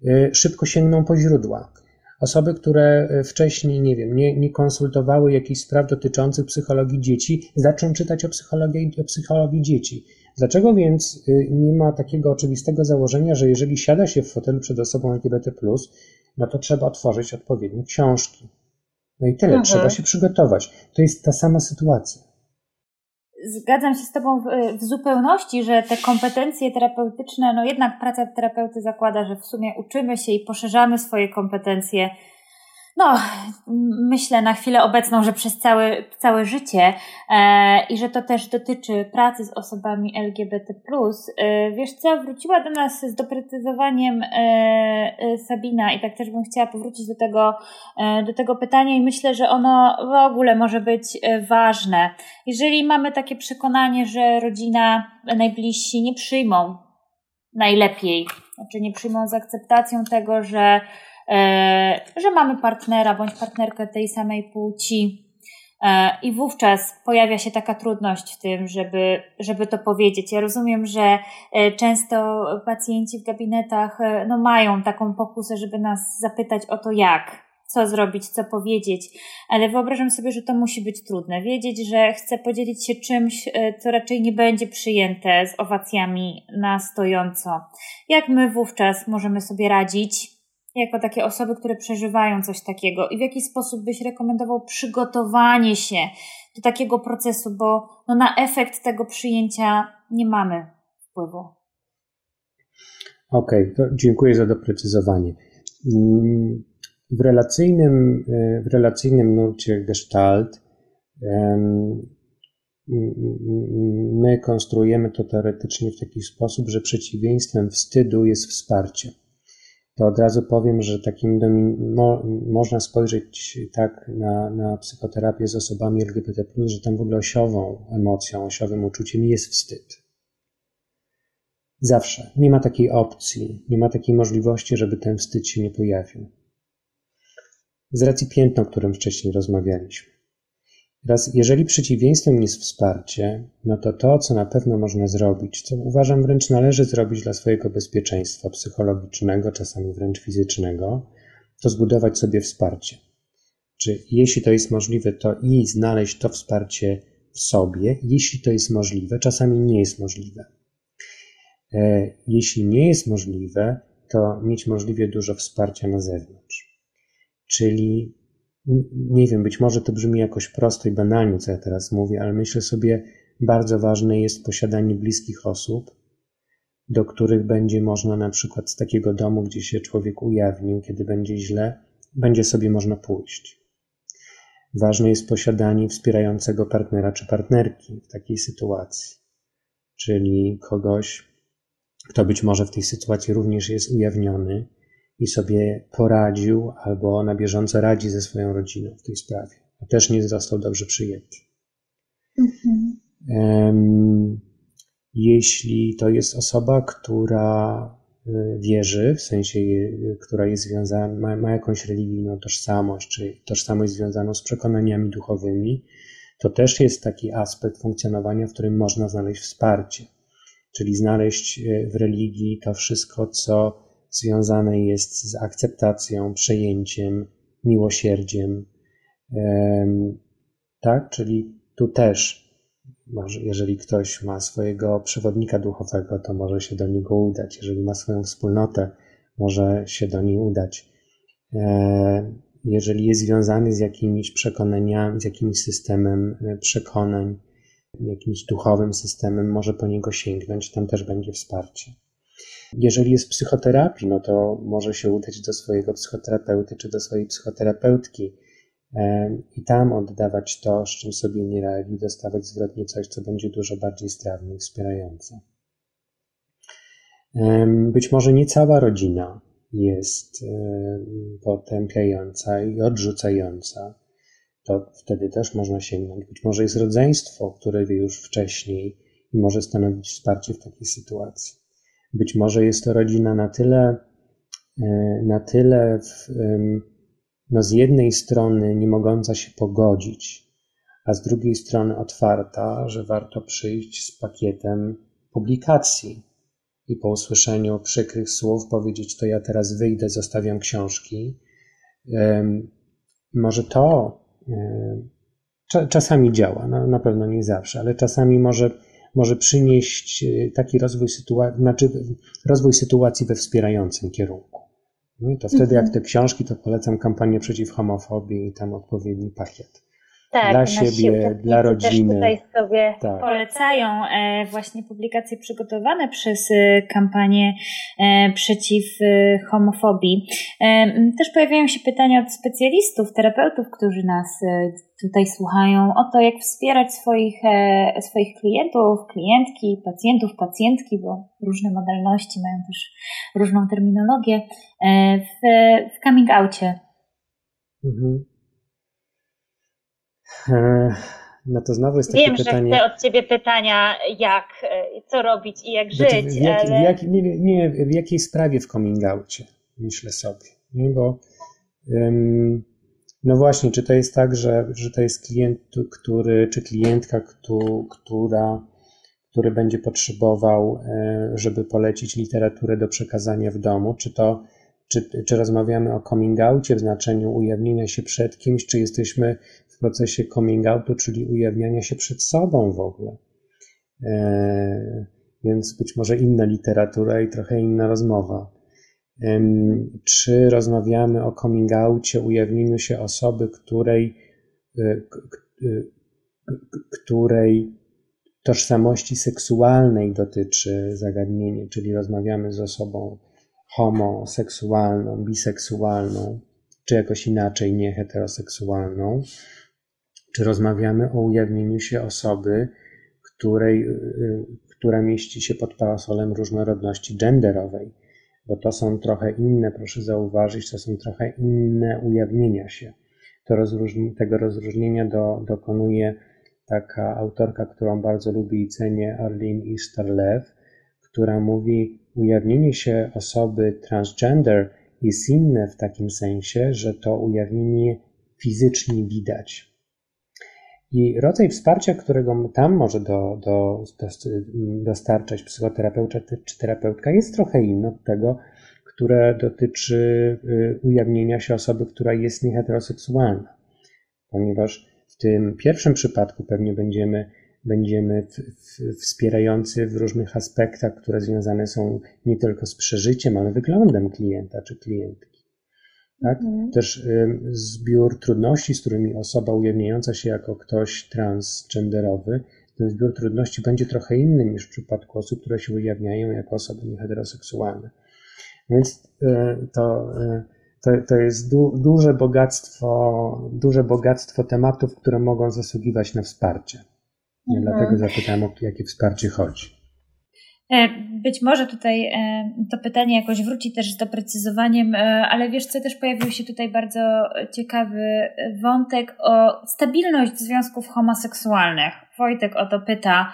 y, szybko sięgną po źródła. Osoby, które y, wcześniej, nie wiem, nie, nie konsultowały jakichś spraw dotyczących psychologii dzieci, zaczną czytać o psychologii, o psychologii dzieci. Dlaczego więc y, nie ma takiego oczywistego założenia, że jeżeli siada się w fotelu przed osobą LGBT, no to trzeba otworzyć odpowiednie książki. No i tyle, mhm. trzeba się przygotować. To jest ta sama sytuacja. Zgadzam się z Tobą w, w, zupełności, że te kompetencje terapeutyczne, no jednak praca terapeuty zakłada, że w sumie uczymy się i poszerzamy swoje kompetencje no, myślę na chwilę obecną, że przez całe, całe życie e, i że to też dotyczy pracy z osobami LGBT. E, wiesz co, wróciła do nas z doprecyzowaniem e, e, Sabina i tak też bym chciała powrócić do tego, e, do tego pytania i myślę, że ono w ogóle może być e, ważne. Jeżeli mamy takie przekonanie, że rodzina, najbliżsi nie przyjmą najlepiej, znaczy nie przyjmą z akceptacją tego, że że mamy partnera bądź partnerkę tej samej płci. E, I wówczas pojawia się taka trudność w tym, żeby, żeby to powiedzieć. Ja rozumiem, że e, często pacjenci w gabinetach no, mają taką pokusę, żeby nas zapytać o to, jak, co zrobić, co powiedzieć, ale wyobrażam sobie, że to musi być trudne. Wiedzieć, że chcę podzielić się czymś, co raczej nie będzie przyjęte z owacjami na stojąco. Jak my wówczas możemy sobie radzić? Jako takie osoby, które przeżywają coś takiego i w jaki sposób byś rekomendował przygotowanie się do takiego procesu, bo no na efekt tego przyjęcia nie mamy wpływu. Okej, okay, dziękuję za doprecyzowanie. Mm, w relacyjnym, e, w relacyjnym nurcie Gestalt my konstruujemy to teoretycznie w taki sposób, że przeciwieństwem wstydu jest wsparcie to od razu powiem, że takim mo, można spojrzeć tak na, na psychoterapię z osobami LGBT, że tam w ogóle osiową emocją, osiowym uczuciem jest wstyd. Zawsze. Nie ma takiej opcji, nie ma takiej możliwości, żeby ten wstyd się nie pojawił. Z racji piętna, o którym wcześniej rozmawialiśmy. Teraz, jeżeli przeciwieństwem jest wsparcie, no to to, co na pewno można zrobić, co uważam wręcz należy zrobić dla swojego bezpieczeństwa psychologicznego, czasami wręcz fizycznego, to zbudować sobie wsparcie. Czy jeśli to jest możliwe, to i znaleźć to wsparcie w sobie, jeśli to jest możliwe, czasami nie jest możliwe. E, jeśli nie jest możliwe, to mieć możliwie dużo wsparcia na zewnątrz. Czyli nie wiem, być może to brzmi jakoś prosto i banalnie, co ja teraz mówię, ale myślę sobie, bardzo ważne jest posiadanie bliskich osób, do których będzie można na przykład z takiego domu, gdzie się człowiek ujawnił, kiedy będzie źle, będzie sobie można pójść. Ważne jest posiadanie wspierającego partnera czy partnerki w takiej sytuacji, czyli kogoś, kto być może w tej sytuacji również jest ujawniony, i sobie poradził albo na bieżąco radzi ze swoją rodziną w tej sprawie, a też nie został dobrze przyjęty. Mhm. Jeśli to jest osoba, która y, wierzy, w sensie, która jest związana, ma, ma jakąś religijną tożsamość, czy tożsamość związaną z przekonaniami duchowymi, to też jest taki aspekt funkcjonowania, w którym można znaleźć wsparcie. Czyli znaleźć y, w religii to wszystko, co związane jest z akceptacją, przejęciem, miłosierdziem. Tak? Czyli tu też, jeżeli ktoś ma swojego przewodnika duchowego, to może się do niego udać. Jeżeli ma swoją wspólnotę, może się do niej udać. Jeżeli jest związany z jakimiś przekonaniami, z jakimś systemem e, przekonań, jakimś duchowym systemem, może po niego sięgnąć, tam też będzie wsparcie. Jeżeli jest psychoterapii, no to może się udać do swojego psychoterapeuty czy do swojej psychoterapeutki i tam oddawać to, z czym sobie nie radzi, dostawać zwrotnie coś, co będzie dużo bardziej strawne i wspierające. Być może nie cała rodzina jest potępiająca i odrzucająca, to wtedy też można sięgnąć. Być może jest rodzeństwo, które wie już wcześniej i może stanowić wsparcie w takiej sytuacji. Być może jest to rodzina na tyle, e, na tyle w, no z jednej strony nie mogąca się pogodzić, a z drugiej strony otwarta, że warto przyjść z pakietem publikacji i po usłyszeniu przykrych słów powiedzieć: To ja teraz wyjdę, zostawiam książki. Może to czasami działa, no, na pewno nie zawsze, ale czasami może może przynieść e, taki rozwój sytuacji, znaczy rozwój sytuacji we wspierającym kierunku. No to wtedy, jak mhm. te książki, to polecam kampanię przeciw homofobii i tam odpowiedni pakiet tak, dla siebie, dla rodziny. Też tutaj sobie tak. polecają e, właśnie publikacje przygotowane przez e, kampanię e, przeciw homofobii. Też pojawiają się pytania od specjalistów, terapeutów, którzy nas tutaj słuchają, o to, jak wspierać swoich, swoich klientów, klientki, pacjentów, pacjentki, bo różne modalności mają też różną terminologię w, w coming outie. Mhm. No to znowu jest takie Wiem, pytanie. Wiem, że chcę od ciebie pytania, jak, e, co robić i jak znaczy, żyć. W, jak, ale... jak, nie, nie, w jakiej sprawie w coming outie, myślę sobie. Nie? Bo um, no właśnie, czy to jest tak, że, że to jest klient, który, czy klientka, która, który będzie potrzebował, e, żeby polecić literaturę do przekazania w domu, czy to czy, czy rozmawiamy o coming outie w znaczeniu ujawnienia się przed kimś, czy jesteśmy w procesie coming outu, czyli ujawniania się przed sobą w ogóle. E, więc być może inna literatura i trochę inna rozmowa. E, czy rozmawiamy o coming outie, ujawnieniu się osoby, której, e, której tożsamości seksualnej dotyczy zagadnienie, czyli rozmawiamy z osobą homoseksualną, biseksualną, czy jakoś inaczej nieheteroseksualną, czy rozmawiamy o ujawnieniu się osoby, której, y, która mieści się pod parasolem różnorodności genderowej, bo to są trochę inne, proszę zauważyć, to są trochę inne ujawnienia się. To tego rozróżnienia do, dokonuje taka autorka, którą bardzo lubię i cenię, Arlene Ishtar-Lew, która mówi, ujawnienie się osoby transgender jest inne w takim sensie, że to ujawnienie fizycznie widać. I rodzaj wsparcia, którego tam może do, do, do, dostarczać psychoterapeuta czy terapeutka, jest trochę inny od tego, które dotyczy y, ujawnienia się osoby, która jest nieheteroseksualna. Ponieważ w tym pierwszym przypadku pewnie będziemy będziemy w, w, wspierający w różnych aspektach, które związane są nie tylko z przeżyciem, ale wyglądem klienta czy klientki. Tak? Mhm. Też y, zbiór trudności, z którymi osoba ujawniająca się jako ktoś transgenderowy, ten zbiór trudności będzie trochę inny niż w przypadku osób, które się ujawniają jako osoby nieheteroseksualne. Więc y, to, y, to, to jest du, duże bogactwo, duże bogactwo tematów, które mogą zasługiwać na wsparcie. Mhm. Dlatego zapytałem, o jakie wsparcie chodzi. E, być może tutaj e, to pytanie jakoś wróci też z doprecyzowaniem, e, ale wiesz co, też pojawił się tutaj bardzo ciekawy wątek o stabilność związków homoseksualnych Wojtek o to pyta,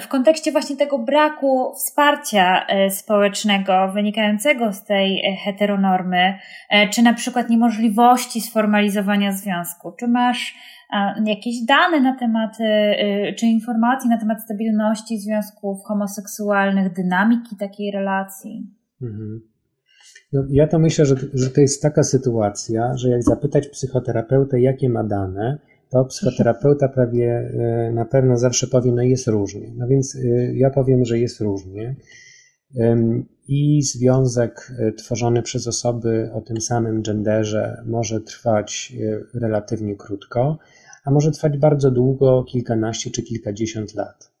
w kontekście właśnie tego braku wsparcia społecznego wynikającego z tej heteronormy, czy na przykład niemożliwości sformalizowania związku, czy masz jakieś dane na temat, czy informacje na temat stabilności związków homoseksualnych, dynamiki takiej relacji? Mhm. No, ja to myślę, że, że to jest taka sytuacja, że jak zapytać psychoterapeutę, jakie ma dane, to psychoterapeuta prawie e, na pewno zawsze powie, no jest różnie. No więc ja powiem, że jest różnie. I związek tworzony przez osoby o tym samym genderze może trwać relatywnie krótko, a może trwać bardzo długo, kilkanaście czy kilkadziesiąt lat.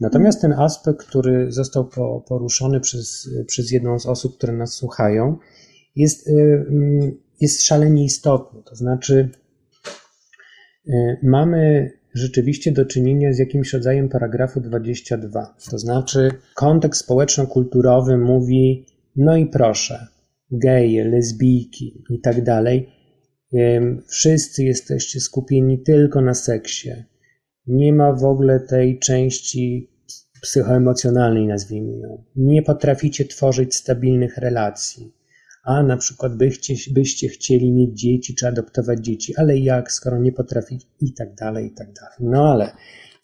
Natomiast ten aspekt, który został poruszony przez, przez jedną z osób, które nas słuchają, jest, jest szalenie istotny. To znaczy, E, mamy rzeczywiście do czynienia z jakimś rodzajem paragrafu 22. To znaczy, kontekst społeczno-kulturowy mówi: no i proszę, geje, lesbijki i tak dalej, wszyscy jesteście skupieni tylko na seksie. Nie ma w ogóle tej części psychoemocjonalnej, nazwijmy ją. Nie potraficie tworzyć stabilnych relacji a na przykład byście, byście chcieli mieć dzieci czy adoptować dzieci, ale jak, skoro nie potraficie i tak dalej, i tak dalej. No ale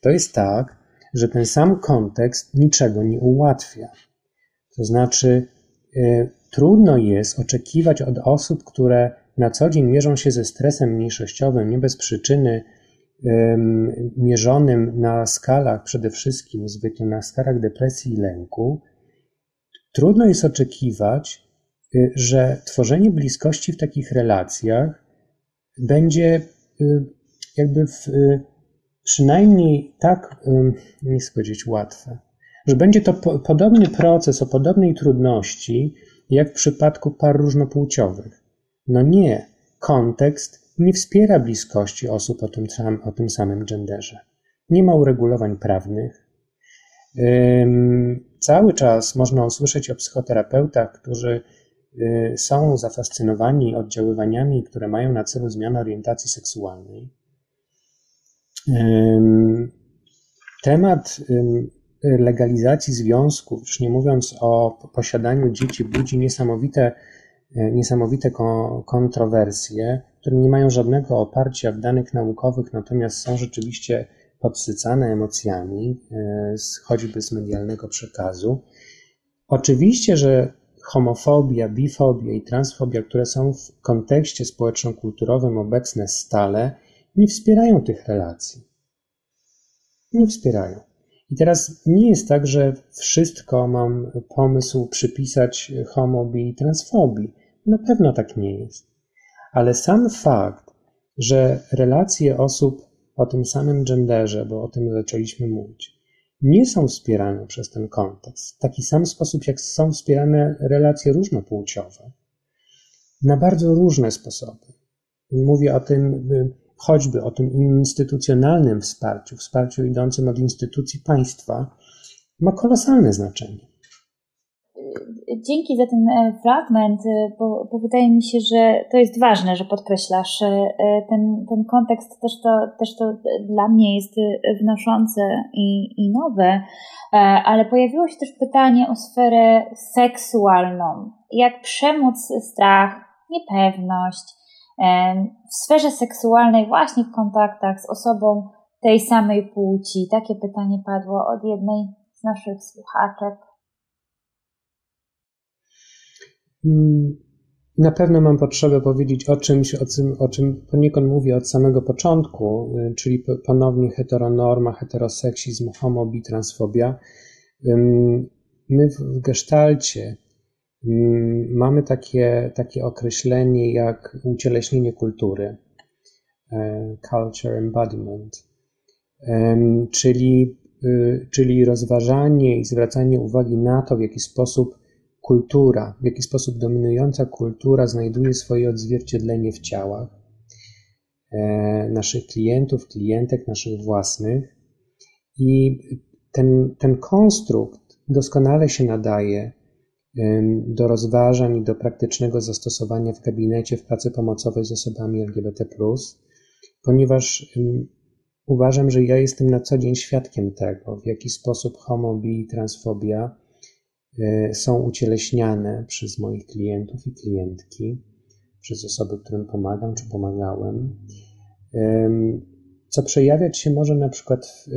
to jest tak, że ten sam kontekst niczego nie ułatwia. To znaczy, y, trudno jest oczekiwać od osób, które na co dzień mierzą się ze stresem mniejszościowym, nie bez przyczyny, mierzonym na skalach przede wszystkim, zwykle na skalach depresji i lęku, trudno jest oczekiwać, Y, że tworzenie bliskości w takich relacjach będzie y, jakby w, y, przynajmniej tak, nie chcę powiedzieć łatwe, że będzie to po, podobny proces o podobnej trudności, jak w przypadku par różnopłciowych. No nie, kontekst nie wspiera bliskości osób o tym, o tym samym genderze. Nie ma uregulowań prawnych. Cały czas można usłyszeć o psychoterapeutach, którzy Y, są zafascynowani oddziaływaniami, które mają na celu zmianę orientacji seksualnej. Temat legalizacji związków, już nie mówiąc o posiadaniu dzieci, budzi niesamowite, niesamowite kontrowersje, które nie mają żadnego oparcia w danych naukowych, natomiast są rzeczywiście podsycane emocjami, y, choćby z medialnego przekazu. Oczywiście, że homofobia, bifobia i transfobia, które są w kontekście społeczno-kulturowym obecne stale, nie wspierają tych relacji. Nie wspierają. I teraz nie jest tak, że wszystko mam pomysł przypisać homobii i transfobii. Na pewno tak nie jest. Ale sam fakt, że relacje osób o tym samym genderze, bo o tym zaczęliśmy mówić, nie są wspierane przez ten kontekst w taki sam sposób, jak są wspierane relacje różnopłciowe, na bardzo różne sposoby. Mówię o tym choćby o tym instytucjonalnym wsparciu, wsparciu idącym od instytucji państwa, ma kolosalne znaczenie dzięki za ten e, fragment, e, bo, bo, wydaje mi się, że to jest ważne, że podkreślasz e, ten, ten kontekst, też to, też to dla mnie jest wnoszące i, i nowe, ale pojawiło się też pytanie o sferę seksualną. Jak przemóc strach, niepewność w sferze seksualnej, właśnie w kontaktach z osobą tej samej płci? Takie pytanie padło od jednej z naszych słuchaczek. Na pewno mam potrzebę powiedzieć o czymś, o czym, o czym poniekąd mówię od samego początku, y, czyli ponownie heteronorma, heteroseksizm, homobi, transfobia. My w gestalcie mamy takie, takie określenie jak ucieleśnienie kultury, e, culture embodiment, czyli, y, czyli rozważanie i zwracanie uwagi na to, w jaki sposób kultura, w jaki sposób dominująca kultura znajduje swoje odzwierciedlenie w ciałach e, naszych klientów, klientek, naszych własnych. I ten, ten konstrukt doskonale się nadaje do rozważań i do praktycznego zastosowania w gabinecie w pracy pomocowej z osobami LGBT, ponieważ uważam, że ja jestem na co dzień świadkiem tego, w jaki sposób homo, bi, transfobia są ucieleśniane przez moich klientów i klientki, przez osoby, którym pomagam czy pomagałem, co przejawiać się może na przykład, w,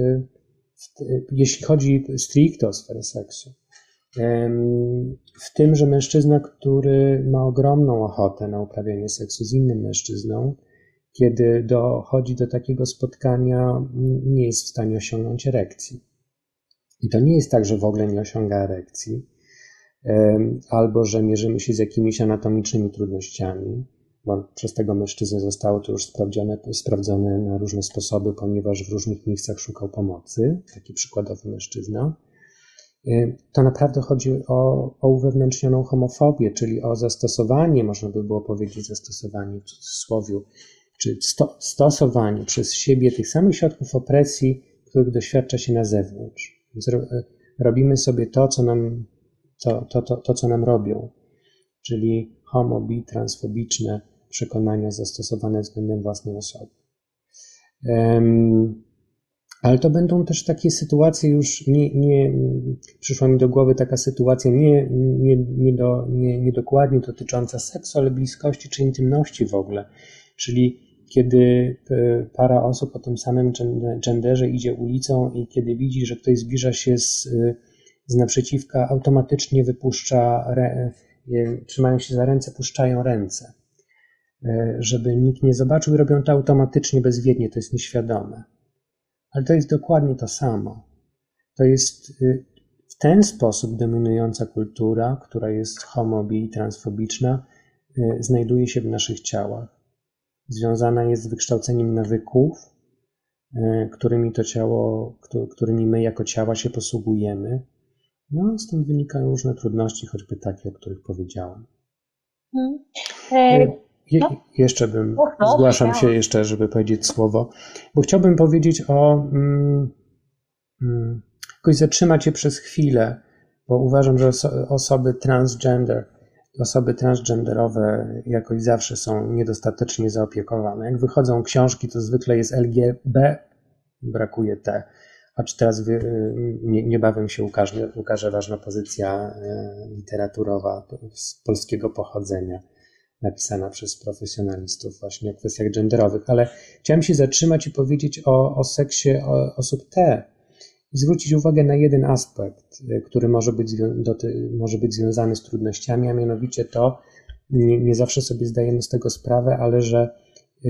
w, jeśli chodzi stricte o sferę seksu, w tym, że mężczyzna, który ma ogromną ochotę na uprawianie seksu z innym mężczyzną, kiedy dochodzi do takiego spotkania, nie jest w stanie osiągnąć erekcji. I to nie jest tak, że w ogóle nie osiąga erekcji, albo że mierzymy się z jakimiś anatomicznymi trudnościami, bo przez tego mężczyznę zostało to już sprawdzone, sprawdzone na różne sposoby, ponieważ w różnych miejscach szukał pomocy, taki przykładowy mężczyzna. To naprawdę chodzi o, o uwewnętrznioną homofobię, czyli o zastosowanie, można by było powiedzieć zastosowanie w cudzysłowie, czy sto, stosowanie przez siebie tych samych środków opresji, których doświadcza się na zewnątrz. Więc ro, robimy sobie to, co nam, to, to, to, to, co nam robią, czyli homo, bi, transfobiczne przekonania zastosowane względem własnej osoby. Ale to będą też takie sytuacje już nie, nie przyszła mi do głowy taka sytuacja nie, nie, nie, do, nie, nie dokładnie dotycząca seksu, ale bliskości czy intymności w ogóle. Czyli kiedy e, para osób o tym samym genderze idzie ulicą i kiedy widzi, że ktoś zbliża się z, e, z naprzeciwka, automatycznie wypuszcza, e, trzymają się za ręce, puszczają ręce, żeby nikt nie zobaczył i robią to automatycznie, bezwiednie, to jest nieświadome. Ale to jest dokładnie to samo. To jest w ten sposób dominująca kultura, która jest homobi i transfobiczna, znajduje się w naszych ciałach związana jest z wykształceniem nawyków, e, którymi to ciało, którymi my jako ciała się posługujemy. No, tym wynikają różne trudności, choćby takie, o których powiedziałem. Hmm. E, Je, no. Jeszcze bym, no, zgłaszam się jeszcze, żeby powiedzieć słowo, bo chciałbym powiedzieć o, mm, mm, jakoś zatrzymać się przez chwilę, bo uważam, że oso osoby transgender osoby transgenderowe jakoś zawsze są niedostatecznie zaopiekowane. Jak wychodzą książki, to zwykle jest LGB, brakuje T. Choć teraz niebawem się ukaże, ukaże ważna pozycja e, literaturowa z polskiego pochodzenia, napisana przez profesjonalistów właśnie o kwestiach genderowych. Ale chciałem się zatrzymać i powiedzieć o, o seksie osób T, i zwrócić uwagę na jeden aspekt, y, który może być, może być związany z trudnościami, a mianowicie to, nie, nie zawsze sobie zdajemy z tego sprawę, ale że y,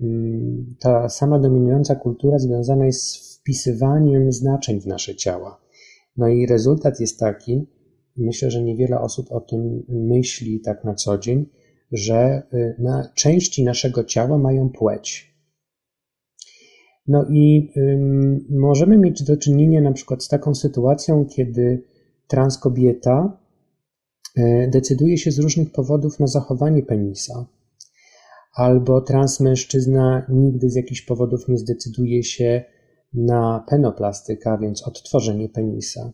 mm, ta sama dominująca kultura związana jest z wpisywaniem znaczeń w nasze ciała. No i rezultat jest taki, myślę, że niewiele osób o tym myśli tak na co dzień, że y, na części naszego ciała mają płeć. No i ym, możemy mieć do czynienia na przykład z taką sytuacją, kiedy trans kobieta y, decyduje się z różnych powodów na zachowanie penisa, albo trans mężczyzna nigdy z jakichś powodów nie zdecyduje się na penoplastykę, więc odtworzenie penisa.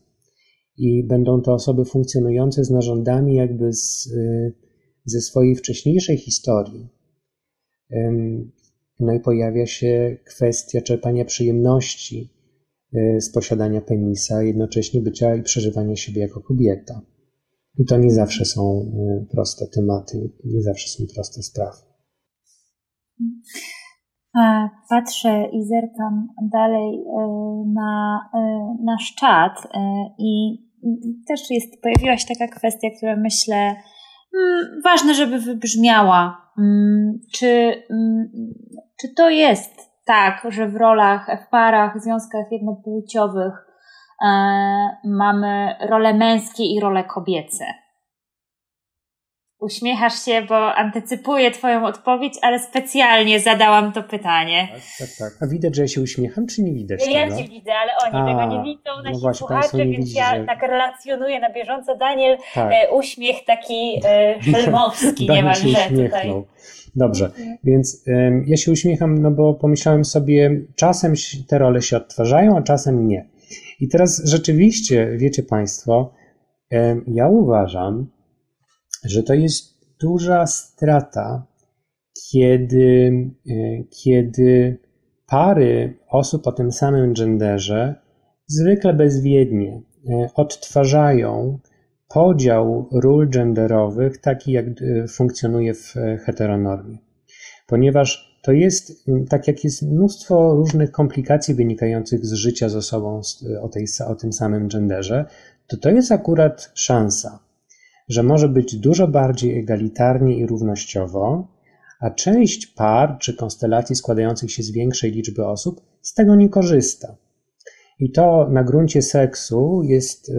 I będą to osoby funkcjonujące z narządami jakby z, y, ze swojej wcześniejszej historii. No i pojawia się kwestia czerpania przyjemności y, z posiadania penisa, jednocześnie bycia i przeżywania siebie jako kobieta. I to nie zawsze są y, proste tematy, nie zawsze są proste sprawy. Patrzę i zerkam dalej y, na nasz czat i też jest, pojawiła się taka kwestia, która myślę mm, ważne, żeby wybrzmiała. Mm, czy mm, czy to jest tak, że w rolach, w parach, związkach jednopłciowych e, mamy role męskie i role kobiece? Uśmiechasz się, bo antycypuję Twoją odpowiedź, ale specjalnie zadałam to pytanie. Tak, tak, tak. A widać, że ja się uśmiecham, czy nie widać? Ja tego? Cię widzę, ale oni A, tego nie widzą, nasi no właśnie, słuchacze, więc widzi, ja że... tak relacjonuję na bieżąco. Daniel, tak. e, uśmiech taki e, filmowski niemalże tutaj. Dobrze, mhm. więc ja się uśmiecham, no bo pomyślałem sobie, czasem te role się odtwarzają, a czasem nie. I teraz rzeczywiście, wiecie Państwo, ja uważam, że to jest duża strata, kiedy, e, kiedy pary osób o tym samym genderze zwykle bezwiednie e, odtwarzają podział ról genderowych taki, jak e, funkcjonuje w heteronormie. Ponieważ to jest, tak jak jest mnóstwo różnych komplikacji wynikających z życia z osobą o, tej, o tym samym genderze, to to jest akurat szansa, że może być dużo bardziej egalitarnie i równościowo, a część par czy konstelacji składających się z większej liczby osób z tego nie korzysta. I to na gruncie seksu jest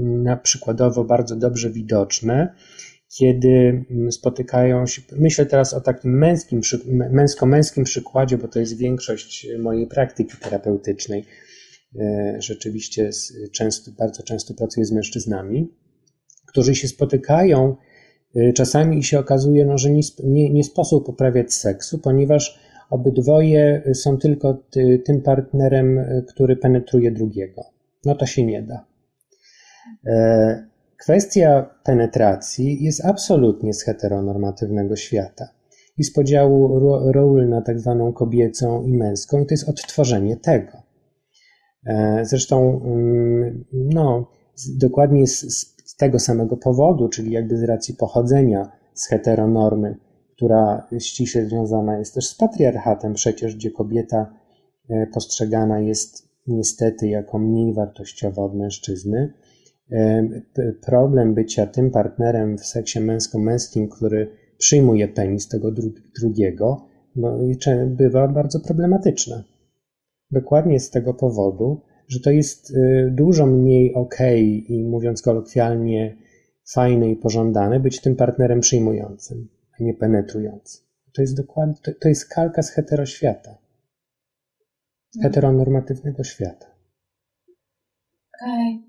na przykładowo bardzo dobrze widoczne, kiedy spotykają się, myślę teraz o takim męskim, męsko-męskim przykładzie, bo to jest większość mojej praktyki terapeutycznej. E, rzeczywiście często, bardzo często pracuję z mężczyznami, którzy się spotykają Y, czasami się okazuje, no, że nie, nie, nie sposób poprawiać seksu, ponieważ obydwoje są tylko tym partnerem, y, który penetruje drugiego. No to się nie da. E, kwestia penetracji jest absolutnie z heteronormatywnego świata i z podziału ról na tak zwaną kobiecą i męską, i to jest odtworzenie tego. E, zresztą, mm, no, dokładnie z, z z tego samego powodu, czyli jakby z racji pochodzenia z heteronormy, która ściśle związana jest też z patriarchatem, przecież gdzie kobieta e, postrzegana jest niestety jako mniej wartościowa od mężczyzny. E, problem bycia tym partnerem w seksie męsko-męskim, który przyjmuje penis tego drugiego, no, bywa bardzo problematyczne. Dokładnie z tego powodu, że to jest y, dużo mniej ok i mówiąc kolokwialnie, fajne i pożądane być tym partnerem przyjmującym, a nie penetrującym. To jest dokładnie, to, to jest kalka z heteroświata. Mhm. Heteronormatywnego świata. Okej. Okay.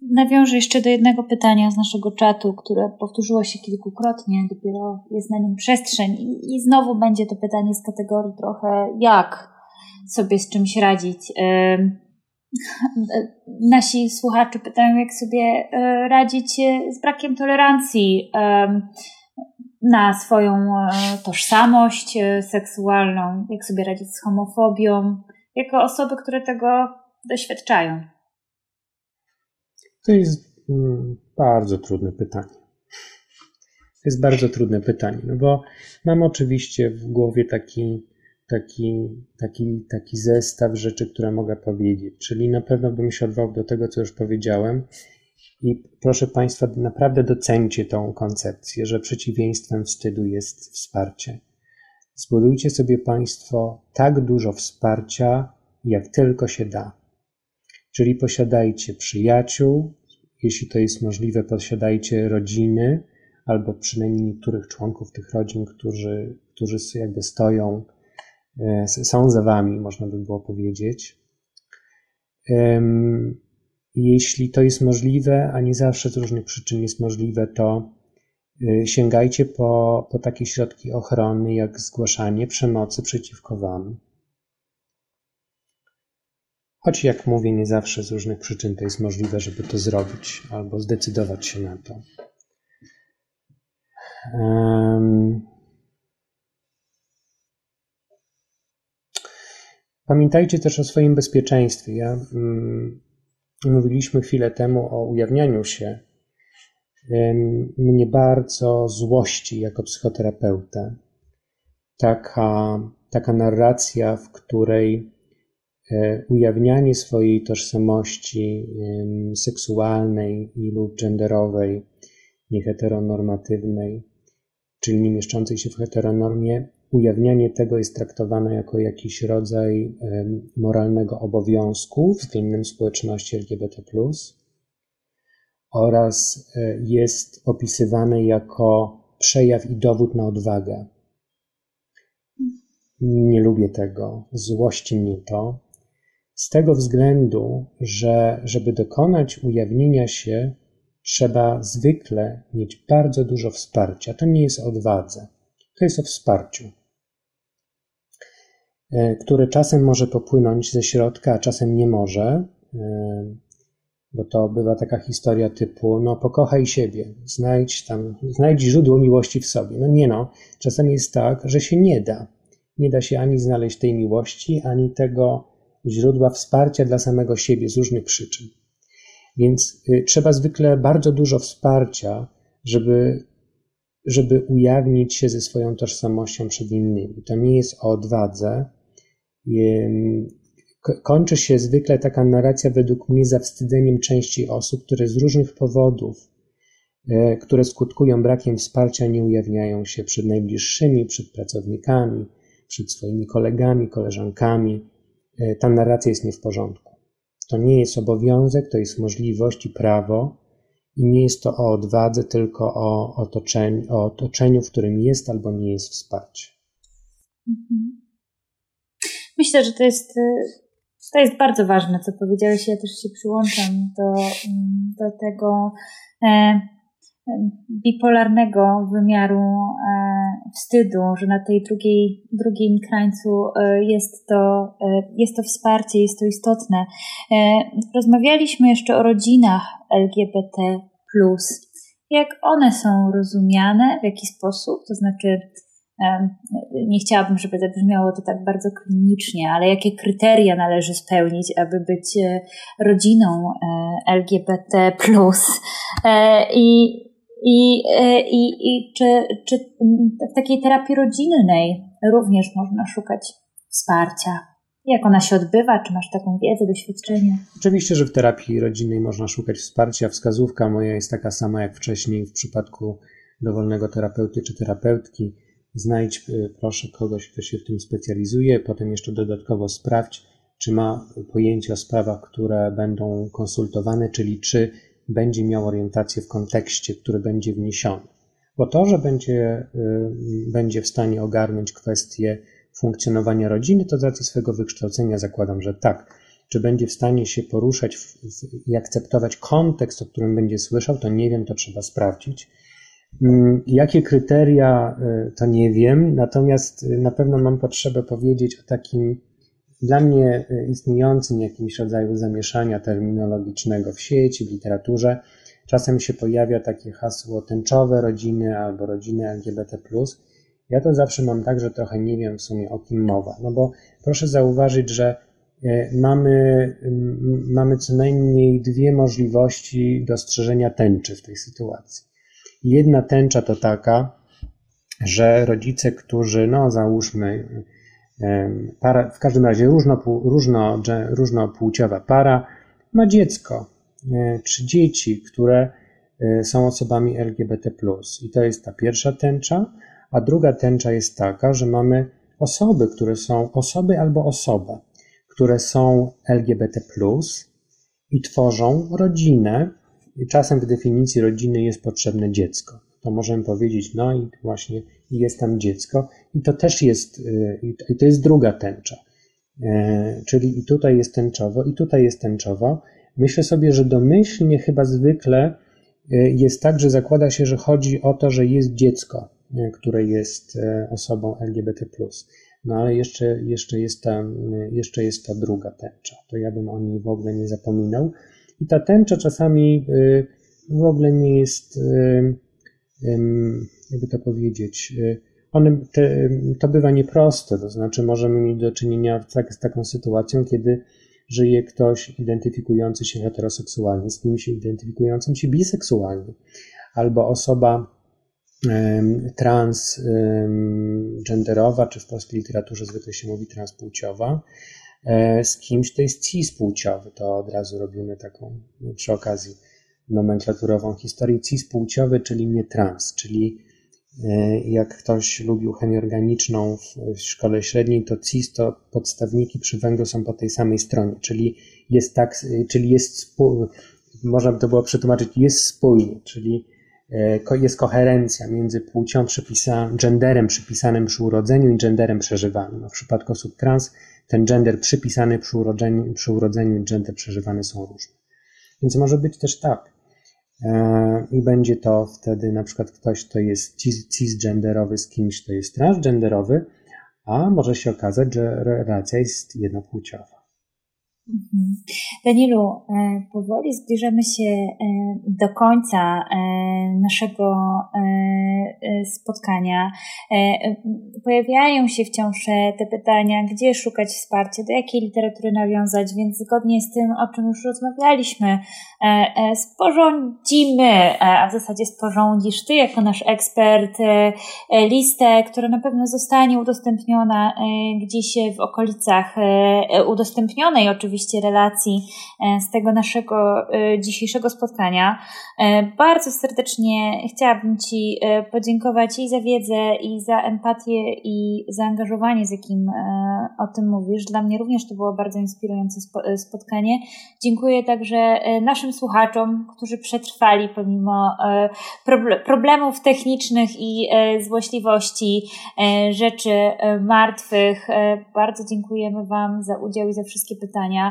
Nawiążę jeszcze do jednego pytania z naszego czatu, które powtórzyło się kilkukrotnie, dopiero jest na nim przestrzeń. I, i znowu będzie to pytanie z kategorii trochę jak sobie z czymś radzić. Nasi słuchacze pytają, jak sobie e, radzić e, z brakiem tolerancji na swoją e, tożsamość seksualną, jak sobie radzić z homofobią, jako osoby, które tego doświadczają. To jest mm, bardzo trudne pytanie. To jest bardzo trudne pytanie, no bo mam oczywiście w głowie taki taki, taki, taki zestaw rzeczy, które mogę powiedzieć. Czyli na pewno bym się odwołał do tego, co już powiedziałem. I proszę Państwa, naprawdę docencie tą koncepcję, że przeciwieństwem wstydu jest wsparcie. Zbudujcie sobie Państwo tak dużo wsparcia, jak tylko się da. Czyli posiadajcie przyjaciół, jeśli to jest możliwe, posiadajcie rodziny, albo przynajmniej niektórych członków tych rodzin, którzy, którzy jakby stoją są za wami, można by było powiedzieć. Jeśli to jest możliwe, a nie zawsze z różnych przyczyn jest możliwe, to e, sięgajcie po, po takie środki ochrony, jak zgłaszanie przemocy przeciwko wam. Choć, jak mówię, nie zawsze z różnych przyczyn to jest możliwe, żeby to zrobić albo zdecydować się na to. Pamiętajcie też o swoim bezpieczeństwie. Ja, mm, mówiliśmy chwilę temu o ujawnianiu się. Mnie bardzo złości jako psychoterapeuta taka, taka narracja, w której e, ujawnianie swojej tożsamości seksualnej i lub genderowej, nieheteronormatywnej, czyli nie mieszczącej się w heteronormie, ujawnianie tego jest traktowane jako jakiś rodzaj moralnego obowiązku względem społeczności LGBT, oraz e, jest opisywane jako przejaw i dowód na odwagę. Nie lubię tego, złości mnie to, z tego względu, że żeby dokonać ujawnienia się, trzeba zwykle mieć bardzo dużo wsparcia. To nie jest odwadze, to jest o wsparciu. E, które czasem może popłynąć ze środka, a czasem nie może, e, bo to bywa taka historia typu, no pokochaj siebie, znajdź tam, znajdź źródło miłości w sobie. No nie no, czasem jest tak, że się nie da. nie da się ani znaleźć tej miłości, ani tego źródła wsparcia dla samego siebie z różnych przyczyn. Więc y, trzeba zwykle bardzo dużo wsparcia, żeby, żeby ujawnić się ze swoją tożsamością przed innymi. To nie jest o odwadze. Kończy się zwykle taka narracja według mnie zawstydzeniem części osób, które z różnych powodów, e, które skutkują brakiem wsparcia, nie ujawniają się przed najbliższymi, przed pracownikami, przed swoimi kolegami, koleżankami. E, ta narracja jest nie w porządku. To nie jest obowiązek, to jest możliwość i prawo, i nie jest to o odwadze, tylko o otoczeniu, o otoczeniu w którym jest albo nie jest wsparcie. Mhm. Myślę, że to jest, y, to jest bardzo ważne, co powiedziałeś. Ja też się przyłączam do, mm, do tego e, bipolarnego wymiaru e, wstydu, że na tej drugiej, drugim krańcu e, jest to, jest to wsparcie, jest to istotne. Rozmawialiśmy jeszcze o rodzinach LGBT. Jak one są rozumiane, w jaki sposób, to znaczy nie chciałabym, żeby to brzmiało to tak bardzo klinicznie, ale jakie kryteria należy spełnić, aby być rodziną LGBT. I, i, e, i, i czy, czy w takiej terapii rodzinnej również można szukać wsparcia? Jak ona się odbywa? Czy masz taką wiedzę, doświadczenie? Oczywiście, że w terapii rodzinnej można szukać wsparcia. Wskazówka moja jest taka sama jak wcześniej w przypadku dowolnego terapeuty czy terapeutki. Znajdź e, proszę kogoś, kto się w tym specjalizuje, potem jeszcze dodatkowo sprawdź, czy ma pojęcie o sprawach, które będą konsultowane, czyli czy będzie miał orientację w kontekście, który będzie wniesiony. Bo to, że będzie, y, będzie w stanie ogarnąć kwestie funkcjonowania rodziny, to z racji swojego wykształcenia zakładam, że tak. Czy będzie w stanie się poruszać w, w, i akceptować kontekst, o którym będzie słyszał, to nie wiem, to trzeba sprawdzić. Mm, jakie kryteria, y, to nie wiem, natomiast y, na pewno mam potrzebę powiedzieć o takim dla mnie y, istniejącym jakimś rodzaju zamieszania terminologicznego w sieci, w literaturze, czasem się pojawia takie hasło tęczowe rodziny albo rodziny LGBT. Ja to zawsze mam tak, że trochę nie wiem w sumie o kim mowa. No bo proszę zauważyć, że y, mamy, mamy co najmniej dwie możliwości dostrzeżenia tęczy w tej sytuacji. Jedna tęcza to taka, że rodzice, którzy, no załóżmy, para, w każdym razie różno, różno, różnopłciowa para ma dziecko e, czy dzieci, które e, są osobami LGBT. I to jest ta pierwsza tęcza, a druga tęcza jest taka, że mamy osoby, które są osoby albo osoba, które są LGBT i tworzą rodzinę. Czasem w definicji rodziny jest potrzebne dziecko. To możemy powiedzieć, no i właśnie jest tam dziecko, i to też jest, y, i to jest druga tęcza. E, czyli i tutaj jest tęczowo, i tutaj jest tęczowo. Myślę sobie, że domyślnie chyba zwykle y, jest tak, że zakłada się, że chodzi o to, że jest dziecko, y, które jest e, osobą LGBT. No ale jeszcze, jeszcze, jest ta, jeszcze jest ta druga tęcza. To ja bym o niej w ogóle nie zapominał. I ta tęcza czasami w ogóle nie jest, jakby to powiedzieć, one, te, to bywa nieproste, to znaczy możemy mieć do czynienia tak, z taką sytuacją, kiedy żyje ktoś identyfikujący się heteroseksualnie z kimś identyfikującym się biseksualnie, albo osoba transgenderowa, czy w polskiej literaturze zwykle się mówi transpłciowa, e, z kimś, to jest cispłciowy. To od razu robimy taką przy okazji nomenklaturową historię. Cispłciowy, czyli nie trans, czyli E, jak ktoś lubił chemię organiczną w, szkole średniej, to CIS to podstawniki przy węglu są po tej samej stronie, czyli jest tak, czyli jest można by to było przetłumaczyć, jest spójny, czyli jest koherencja między płcią przypisanym, genderem przypisanym przy urodzeniu i genderem przeżywanym. No w przypadku osób trans ten gender przypisany przy urodzeniu, przy urodzeniu i gender przeżywany są różne. Więc może być też tak, E, i będzie to wtedy na przykład ktoś, kto jest cisgenderowy z kimś, kto jest transgenderowy, a może się okazać, że relacja jest jednopłciowa. Mhm. Danielu, e, powoli zbliżamy się e, do końca e, naszego spotkania. Pojawiają się wciąż te pytania, gdzie szukać wsparcia, do jakiej literatury nawiązać, więc zgodnie z tym, o czym już rozmawialiśmy, sporządzimy, a w zasadzie sporządzisz Ty jako nasz ekspert listę, która na pewno zostanie udostępniona gdzieś w okolicach udostępnionej oczywiście relacji e, z tego naszego e, dzisiejszego spotkania. E, bardzo serdecznie chciałabym Ci podziękować i za wiedzę, i za empatię, i zaangażowanie, z jakim o tym mówisz. Dla mnie również to było bardzo inspirujące spotkanie. Dziękuję także naszym słuchaczom, którzy przetrwali pomimo problemów technicznych i złośliwości, rzeczy martwych. Bardzo dziękujemy Wam za udział i za wszystkie pytania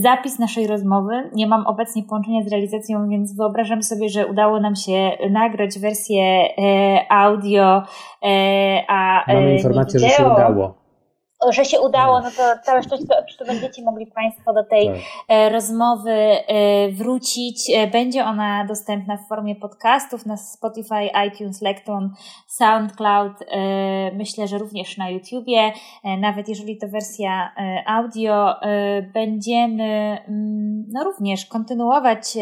zapis naszej rozmowy. Nie mam obecnie połączenia z realizacją, więc wyobrażam sobie, że udało nam się nagrać wersję e, audio, e, a Mamy e, informację, że się udało że się udało, no to całe szczęście, to, będziecie mogli Państwo do tej tak. E, rozmowy e, wrócić. E, będzie ona dostępna w formie podcastów na Spotify, iTunes, Lekton, SoundCloud, myślę, że również na YouTubie. Nawet jeżeli to wersja audio, będziemy mm, no również kontynuować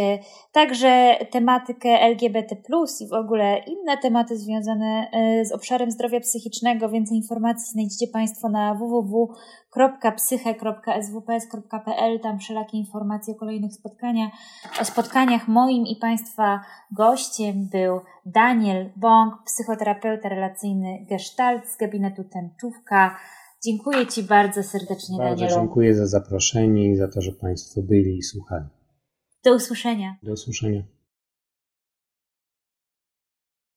także tematykę LGBT+, i w ogóle inne tematy związane z obszarem zdrowia psychicznego. Więcej informacji znajdziecie Państwo na www www.psyche.swps.pl, tam wszelakie informacje o kolejnych spotkaniach. O spotkaniach moim i Państwa gościem był Daniel Bąk, psychoterapeuta relacyjny Gestalt z gabinetu Tęczówka. Dziękuję Ci bardzo serdecznie, bardzo Danielu. dziękuję za zaproszenie i za to, że Państwo byli i słuchali. Do usłyszenia. Do usłyszenia.